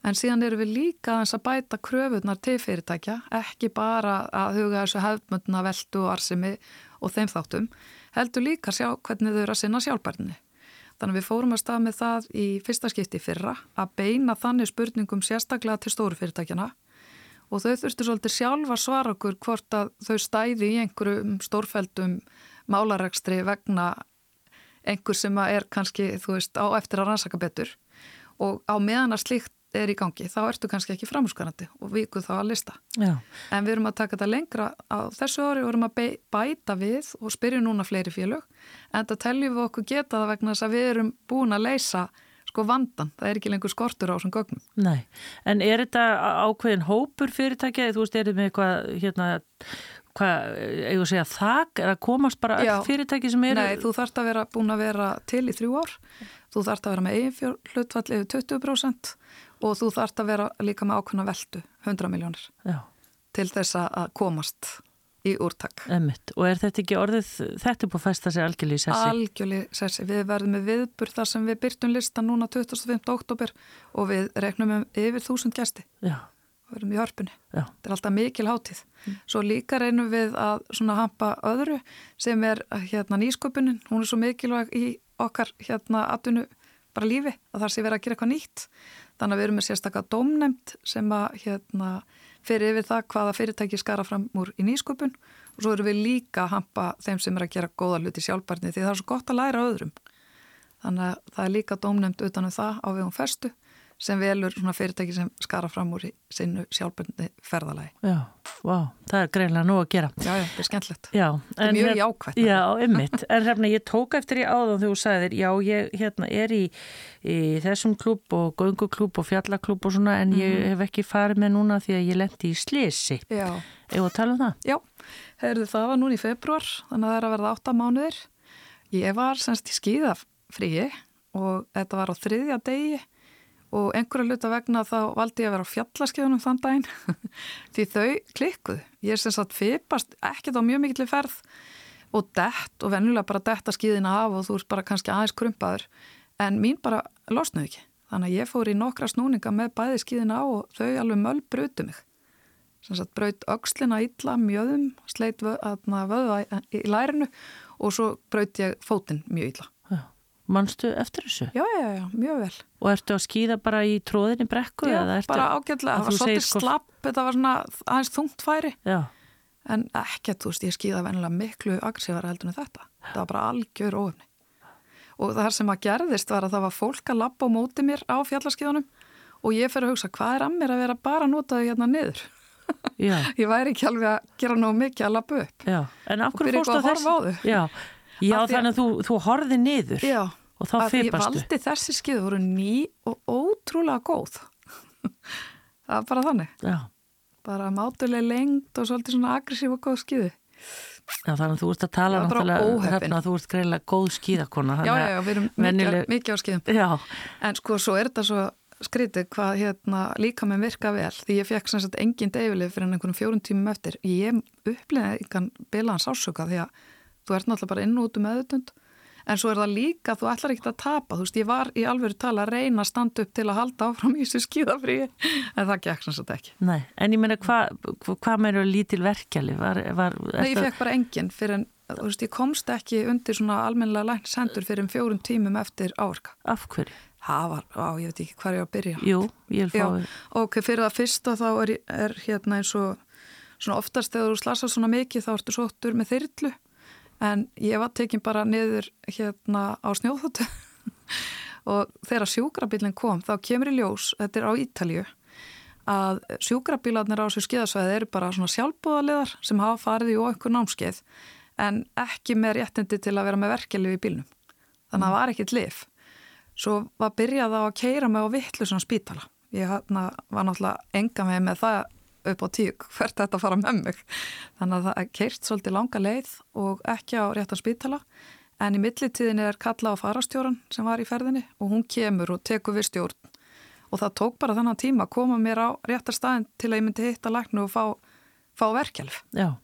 en síðan eru við líka aðeins að bæta kröfunar til fyrirtækja, ekki bara að huga þessu hefðmöndna veldu og arsimi og þeim þáttum, heldur líka að sjá hvernig þau eru að sinna sjálfbærni. Þannig að við fórum að stað með það í fyrsta skipti fyrra að beina þannig spurningum sérstaklega til stóru fyrirtækjana og þau þurftu svolítið sjálfa svara okkur hvort að þau stæði í einhverjum stórfældum málaregstri vegna einhver sem er kannski, þú veist, á eftir að rannsaka betur. Og á meðan að slíkt er í gangi, þá ertu kannski ekki framhúsgarandi og vikuð þá að lista. Já. En við erum að taka þetta lengra á þessu ári og erum að bæta við og spyrja núna fleiri félög en það teljum við okkur geta það vegna þess að við erum búin að leysa sko vandan, það er ekki lengur skortur á þessum gögnum. Nei, en er þetta ákveðin hópur fyrirtækja, þú veist, er þetta með eitthvað, hérna, hvað, eigum að segja þak, er að komast bara öll fyrirtæki sem eru? Nei, þú þarfst að vera búin að vera til í þrjú ár, þú þarfst að vera með eigin hlutfall yfir 20% og þú þarfst að vera líka með ákveðna veldu 100 miljónir til þess að komast í úrtak. Emitt. Og er þetta ekki orðið, þetta búið að festa sig algjörlega í sessi? Algjörlega í sessi. Við verðum með viðbur þar sem við byrtum lista núna 25. oktober og við reknum um yfir þúsund gæsti. Við verðum í hörpunni. Já. Þetta er alltaf mikil hátíð. Mm. Svo líka reynum við að svona hampa öðru sem er hérna nýsköpunin. Hún er svo mikilvæg í okkar hérna atvinnu bara lífi að það sé verið að gera eitthvað nýtt Þannig að við erum með sérstaklega domnemt sem að hérna, fyrir yfir það hvaða fyrirtæki skara fram úr í nýsköpun og svo erum við líka að hampa þeim sem er að gera góða hluti sjálfbarni því það er svo gott að læra öðrum. Þannig að það er líka domnemt utanum það á vegum festu sem velur svona fyrirtæki sem skara fram úr sinnu sjálfbundni ferðalagi. Já, vá, það er greinlega nú að gera. Já, já, þetta er skemmtilegt. Já. Þetta er mjög jákvæmt. Já, ummitt. en hérna, ég tók eftir í áðan þegar þú sagðir, já, ég hérna, er í, í þessum klúb og gönguklúb og fjallaklúb og svona, en mm -hmm. ég mhm. hef ekki farið með núna því að ég lendi í slisi. Já. Eða tala um það? Já, heyrðu það var núna í februar, þannig að það er að verða átta mánuðir. Ég var semst í skíðafríi og þetta var á þriðja degi og einhverja luta vegna þá valdi ég að vera á fjallaskeiðunum þann daginn *laughs* því þau klikkuð. Ég er sem sagt fipast ekkert á mjög mikill ferð og dett og vennulega bara detta skíðina af og þú ert bara kannski aðeins krumpaður en mín bara losnaði ekki. Þannig að ég fór í nokkra snúninga með bæði skíðina á og þau alveg möll brutu mig. Sem sagt braut aukslina illa mjöðum, sleit vöða í lærinu og svo braut ég fótinn mjög illa. Manstu eftir þessu? Já, já, já, mjög vel. Og ertu að skýða bara í tróðinni brekku? Já, bara ágætlega. Það var svolítið slapp, þetta var svona aðeins þungt færi. Já. En ekkert, þú veist, ég skýða venilega miklu aggressífara heldur en þetta. Það var bara algjör ofni. Og það sem að gerðist var að það var fólk að lappa á móti mér á fjallarskíðunum og ég fer að hugsa, hvað er að mér að vera bara að nota þau hérna niður? *laughs* ég væri ekki alveg að gera nógu mikið að lappa upp. Já, en af hverju fórstu þess? Já, Já þannig að þú, þú horfið niður. Já, og þá fyrpastu. Ég valdi þessi skiðu voru ný og ótrúlega góð. *laughs* það var bara þannig. Já. Bara mátuleg lengt og svolítið svona aggressív og góð skiðu. Já, þannig að þú ert að tala Já, hrefna að þú ert greiðlega góð skíðakona. Já, já, já, við erum mikið, venjuleg- mikið á skíðum. Já, En sko, svo er þetta svo skrítið hvað hérna líka með virka vel því ég fekk sem sagt engin deyfilið fyrir einhvern fjórum tímum eftir. Ég uppliði einhvern bilaðan sásöka því að þú ert náttúrulega bara inn og út um meðutund en svo er það líka, þú ætlar ekki að tapa þú veist, ég var í alvöru tala að reyna að standa upp til að halda áfram í þessu skíðafríi en það gekk sem sagt ekki. nei, en ég meina hvað hva, hva meira lítil verkjali var, var Nei, ég fekk bara engin fyrir en þú veist, ég komst ekki undir svona almennilega læknsendur fyrir um fjórum tímum eftir áverka. af hverju? Það var, á, ég veit ekki hvað ég á að byrja. Jú, ég vil Já, fá ok, fyrir það fyrsta þá er, er hérna eins og en ég var tekin bara niður hérna á snjóþóttu *laughs* og þegar sjúkrabílinn kom þá kemur í ljós, þetta er á Ítalju að sjúkrabílarnir á þessu skiðasvæði eru bara svona sjálfbúðaliðar sem hafa farið í okkur námskeið en ekki með réttindi til að vera með verkefli í bílnum. Þannig að það var ekkit lif. Svo var byrjað á að keira mig á vittlu svona spítala. Ég hana, var náttúrulega enga með með það upp á tíu hvert þetta fara með mig. Þannig að það keirt svolítið langa leið og ekki á réttan spítala. En í millitíðinni er kalla á farastjóran sem var í ferðinni og hún kemur og tekur við stjórn. Og það tók bara þennan tíma að koma mér á réttar staðin til að ég myndi hitta læknu og fá, fá verkjálf. Já,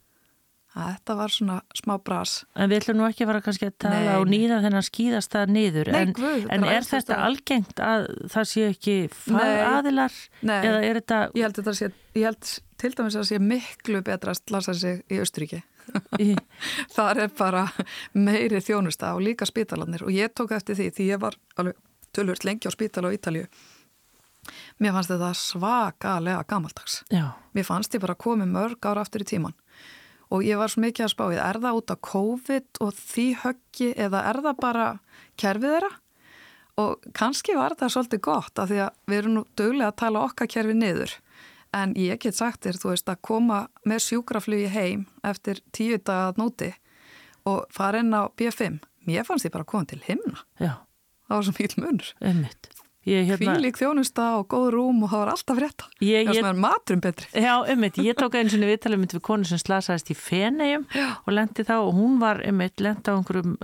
Þetta var svona smá bras. en við ætlum nú ekki að fara kannski að tala Nei. og nýða þennan skíðastað niður Nei, en, guð, en er þetta staður. algengt að það sé ekki fagaðilar Nei. eða er þetta Ég held, þetta sé, ég held til dæmis að það sé miklu betra að lasa sig í Austuríki. í, *laughs* Það er bara meiri þjónusta og líka spítalarnir og ég tók eftir því því ég var alveg tölvört lengi á spítala á Ítalju. Mér fannst þetta svakalega gamaldags. já, Mér fannst ég bara komið mörg ára aftur í tíman og ég var svo mikið að spáið, er það út af COVID og því höggi eða er það bara kerfið þeirra? Og kannski var það svolítið gott af því að við erum nú dögulega að tala okkar kerfi niður en ég get sagt þér, þú veist, að koma með sjúkraflugi heim eftir tíu dagat nóti og fara inn á B5, mér fannst ég bara að koma til himna. já, Það var svo mýl munur. hérna, Hvílík þjónusta og góð rúm og það var alltaf rétta. Ég- ég- maturum betri. Já, ummitt, ég tók einu sinni viðtalið mitt við konu sem slasaðist í Fenegjum og lendi þá og hún var ummitt lendi á einhverjum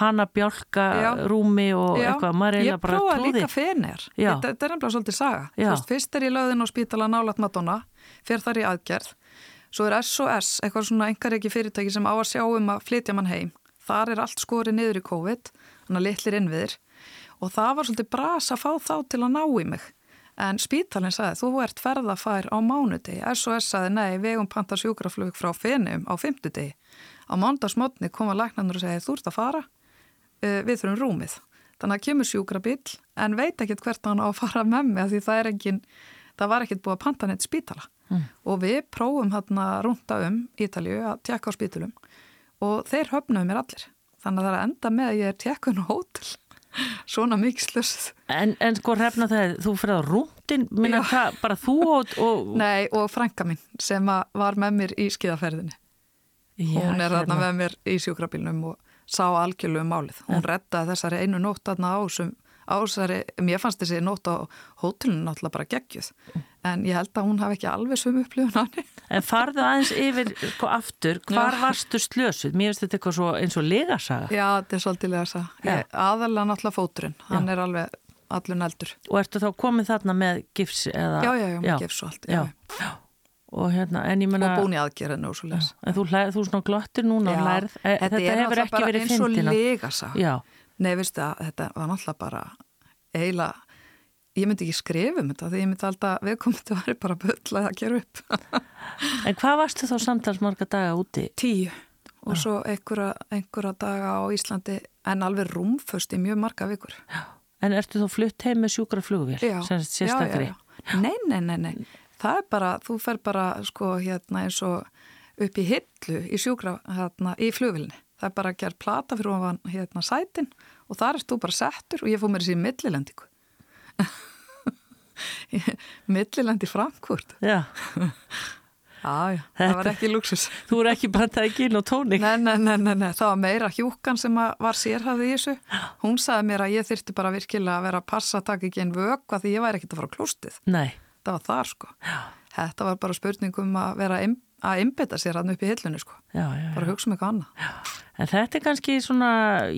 hana bjálka Já. rúmi og Já, eitthvað, maður ég eiginlega bara prófaði trúði. líka fener Já. þetta, þetta er nefnilega svolítið saga veist, fyrst er ég lögðin á spítala nálat Madonna fyrir þar í aðgerð svo er SOS, eitthvað svona engareiki fyrirtæki sem á að sjá um að flytja mann heim þar er allt skorið niður í COVID þannig að litlir innviðir og það var svolítið bras að fá þá til að ná í mig en spítalinn sagði þú ert ferðafær á mánudegi SOS sagði nei, vegum panta sjúkraflug frá fenum á fymtudegi á mándagsmotni koma læknarnir og segja þú ert að fara uh, við þurfum rúmið. Þannig að kemur sjúkrabíl en veit ekkert hvert hann á að fara með mig því það er engin, það var ekkert búið að panta neitt spítala. Mm. Og við prófum hérna rúnda um Ítalju að tjekka á spítulum og þeir höfnuðu mér allir. Þannig að það er enda með að ég er tjekkun á hótel. Svona mikið slössuð. En, en sko hrefna þegar þú fyrir á rúndin, minna hvað, bara þú og... og Nei, og frænka mín sem var með mér í skiðaferðinni. Hún er þarna með mér í sjúkrabílnum og sá algjörlu um málið. Hún rettaði þessari einu nótt þarna á sem á þessari, mér fannst þessi nótt á hótelinu náttúrulega bara geggjuð en ég held að hún hafi ekki alveg svömu upplifun. *laughs* En farðu aðeins yfir sko aftur, hvar Já. varstu slösuð? Mér finnst þetta eitthvað svo, eins og legasaga. Já, þetta er svolítið lega þess Já. að aðalega náttúrulega fóturinn, hann er alveg allur neldur. Og ertu þá komið þarna með gifs eða... Já, já, já, mér gefst svo allt. Já, Já. já. Og hérna, en ég menna... Og búin í aðgerðinu og svo les. En þú, þú svona glottir núna og lærð. E, þetta er hefur náttúrulega ekki bara verið eins og fyndina. legasa. Já, Nei, veistu að þetta var náttúrulega bara eiginlega, ég myndi ekki skrifa um þetta því ég myndi alltaf viðkomandi var bara bullað að gera upp. *laughs* en hvað varstu þá samtals marga daga úti? Tíu og svo einhverja, einhverja daga á Íslandi en alveg rúmföst í mjög marga vikur. En ertu þá flutt heim með sjúkra flugvél? Já, já, já, já. Nei, nei, nei, nei. Það er bara, þú fer bara sko hérna eins og upp í hillu í sjúkra, hérna, í flugvilni. Það er bara að gera plata fyrir ofan hérna sætin og þar erst þú bara settur og ég fóð mér þessi millilendingu. *laughs* Millilendi Frankfurt. Já. *laughs* Já, já, það var ekki luxus. Þú er ekki ekki inn á tónik? Nei, nei, nei, nei, nei, það var meira hjúkan sem að var sérhafði í þessu. Hún sagði mér að ég þyrti bara virkilega að vera að passa að taka ekki einn vöku því ég væri ekkert að fara á klóstið. Nei. Það var þar sko. Þetta var bara spurning um að vera að einbeta sér hann upp í hillunni sko. Já, já, bara hugsa um eitthvað annað. En þetta er kannski svona,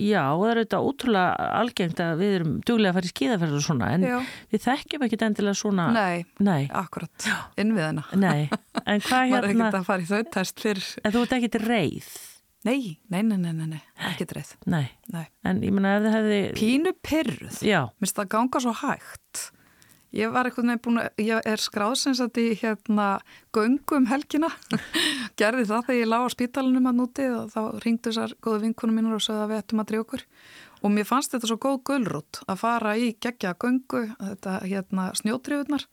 já, það er auðvitað ótrúlega algengt að við erum duglega að fara í skíðaferð og svona, en Já. við þekkjum ekkit endilega svona. Nei, Nei, akkurat, inn við hennar. nei. En *laughs* hvað Maður er hérna, ekkert að fara í þau test fyrir, en þú ert ekkit reið? nei, nei, nei, nei, nei, nei, ekki dreið. Nei, Nei. en ég menna ef þið hefði, Pínu pyrruð, minnst það ganga svo hægt. Ég var eitthvað nefn búin að, ég er skráðsins í hérna göngum helgina, *laughs* gerði það þegar ég lág á spítalunum að núti og þá ringdu þessar góðu vinkunum mínur og sagði að við ættum að drjóða okkur og mér fannst þetta svo góð gullrút að fara í gegja göngu, þetta hérna snjótriðurnar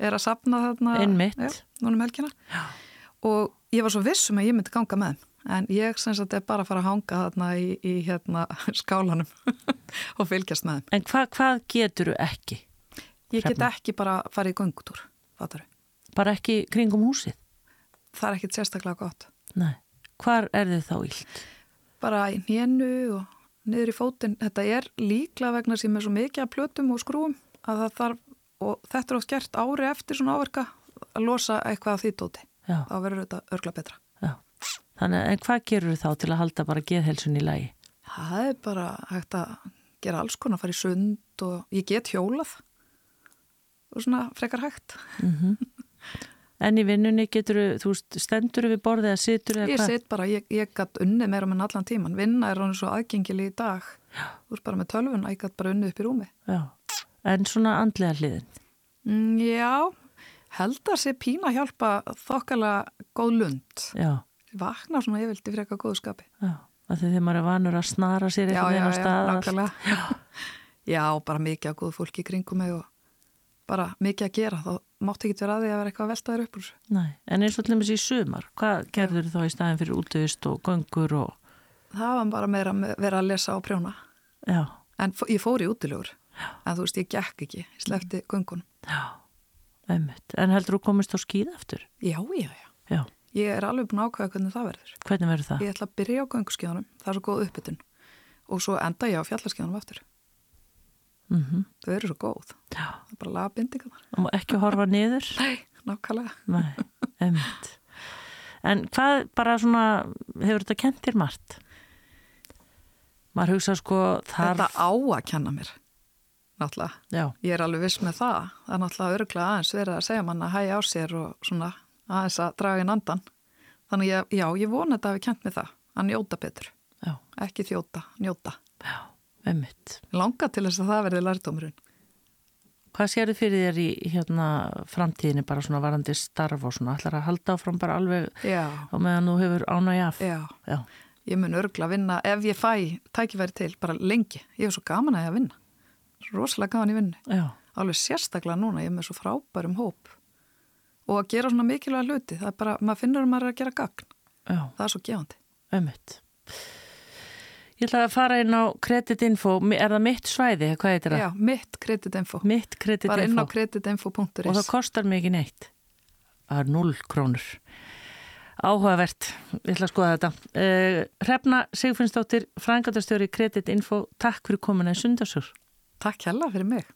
er að sapna þarna Einmitt. já, núna um helgina já. og ég var svo viss um að ég myndi ganga með en ég sem sagt er bara að fara að hanga þarna í, í hérna skálanum *laughs* og fylgjast með en hva, hvað getur þú ekki? Ég get ekki bara að fara í göngutúr, fattar þau. Bara ekki kringum húsið? Það er ekkit sérstaklega gott. Nei. Hvar er þið þá illt? Bara í nénu og niður í fótinn. Þetta er líklega vegna sem er svo mikið af plötum og skrúum að það þarf, og þetta er oft gert ári eftir svona áverka, að losa eitthvað af því dóti. Já, Þá verður þetta örgla betra. já. Þannig, en hvað gerur þú þá til að halda bara geðhelsun í lagi? Það er bara hægt að gera alls konar, fara í sund og ég get hjólað og svona frekar hægt. En í vinnunni getur þú, stendur við borðið eða situr eða Ég hvað? set bara, ég, ég gætt unnið meira með allan tíman. Vinna er hann svo aðgengili í dag. Þú veist bara með tölvun, ég gætt bara unnið upp í rúmi. Já. En svona andlega hliðin? Mm, já, held að sé pína hjálpa þokkala góð lund. Já, Vakna svona yfirlt í frekar góðu skapi. já. Því þegar maður er vanur að snara sér Já, eitthvað já, inn á já, stað. allt. nákvæmlega. Já, bara mikið að góðu fólki í kringum mig og bara mikið að gera. Þá mátti ekki vera að því að vera eitthvað að velta þér upp úr. Nei, en eins og til dæmis í sumar, hvað gerður þá í staðin fyrir útvist og göngur og, Það var bara meira að vera að lesa og prjóna. já, En ég fór í útilegur. En þú veist, ég gekk ekki. Ég slefti göngun. já, einmitt. En heldur þú komist á skýð aftur? Já, já, já. Já, Ég er alveg búin að ákvæða hvernig það verður. hvernig verður það? Ég ætla að byrja á gönguskíðanum. Það er svo góð uppbytun. Og svo enda ég á fjallaskíðanum aftur. Mm Þau eru svo góð. Já, Það er bara laga bindingarnar. og ekki horfa niður? *laughs* Nei, nákvæmlega. Nei. En hvað bara svona, hefur þetta kent þér margt? Maður hugsa sko þar... Þetta á að kenna mér. Náttúrulega. Já, Ég er alveg viss með það. Það er náttúrulega örglega aðeins verið að segja manna að hægja á sér og svona aðeins að draga inn andan. Þannig ég, já, ég vona þetta að við kent með það. Að njóta betur. já, Ekki þjóta, njóta. já, einmitt. Langa til þess að það verði lærdómurinn. Hvað sérðu fyrir þér í hérna framtíðinni bara svona varandi starf og svona? Ætlar að halda áfram bara alveg Já, á meðan þú hefur ánægi af? já. Já, Ég mun örgla að vinna ef ég fæ tækifæri til bara lengi. Ég er svo gaman að ég að vinna. Svo rosalega gaman í vinnu. Alveg sérstaklega núna, ég er með svo frábærum hóp. Og að gera svona mikilvæga hluti, það er bara, maður finnur að maður er að gera gagn. já, Það er svo gefandi. einmitt. Ég ætla að fara inn á kreditinfo, er það mitt svæði, hvað heitir það? Já, mitt kreditinfo. Mitt Bara inn á kreditinfo. kreditinfo.is. Og það kostar mikið neitt. Það er 0 krónur. Áhugavert, ég ætla að skoða þetta. Uh, Hrefna Sigfinnsdóttir, frængatastjóri Kreditinfo, takk fyrir komuna í sundarsur. Takk hella fyrir mig.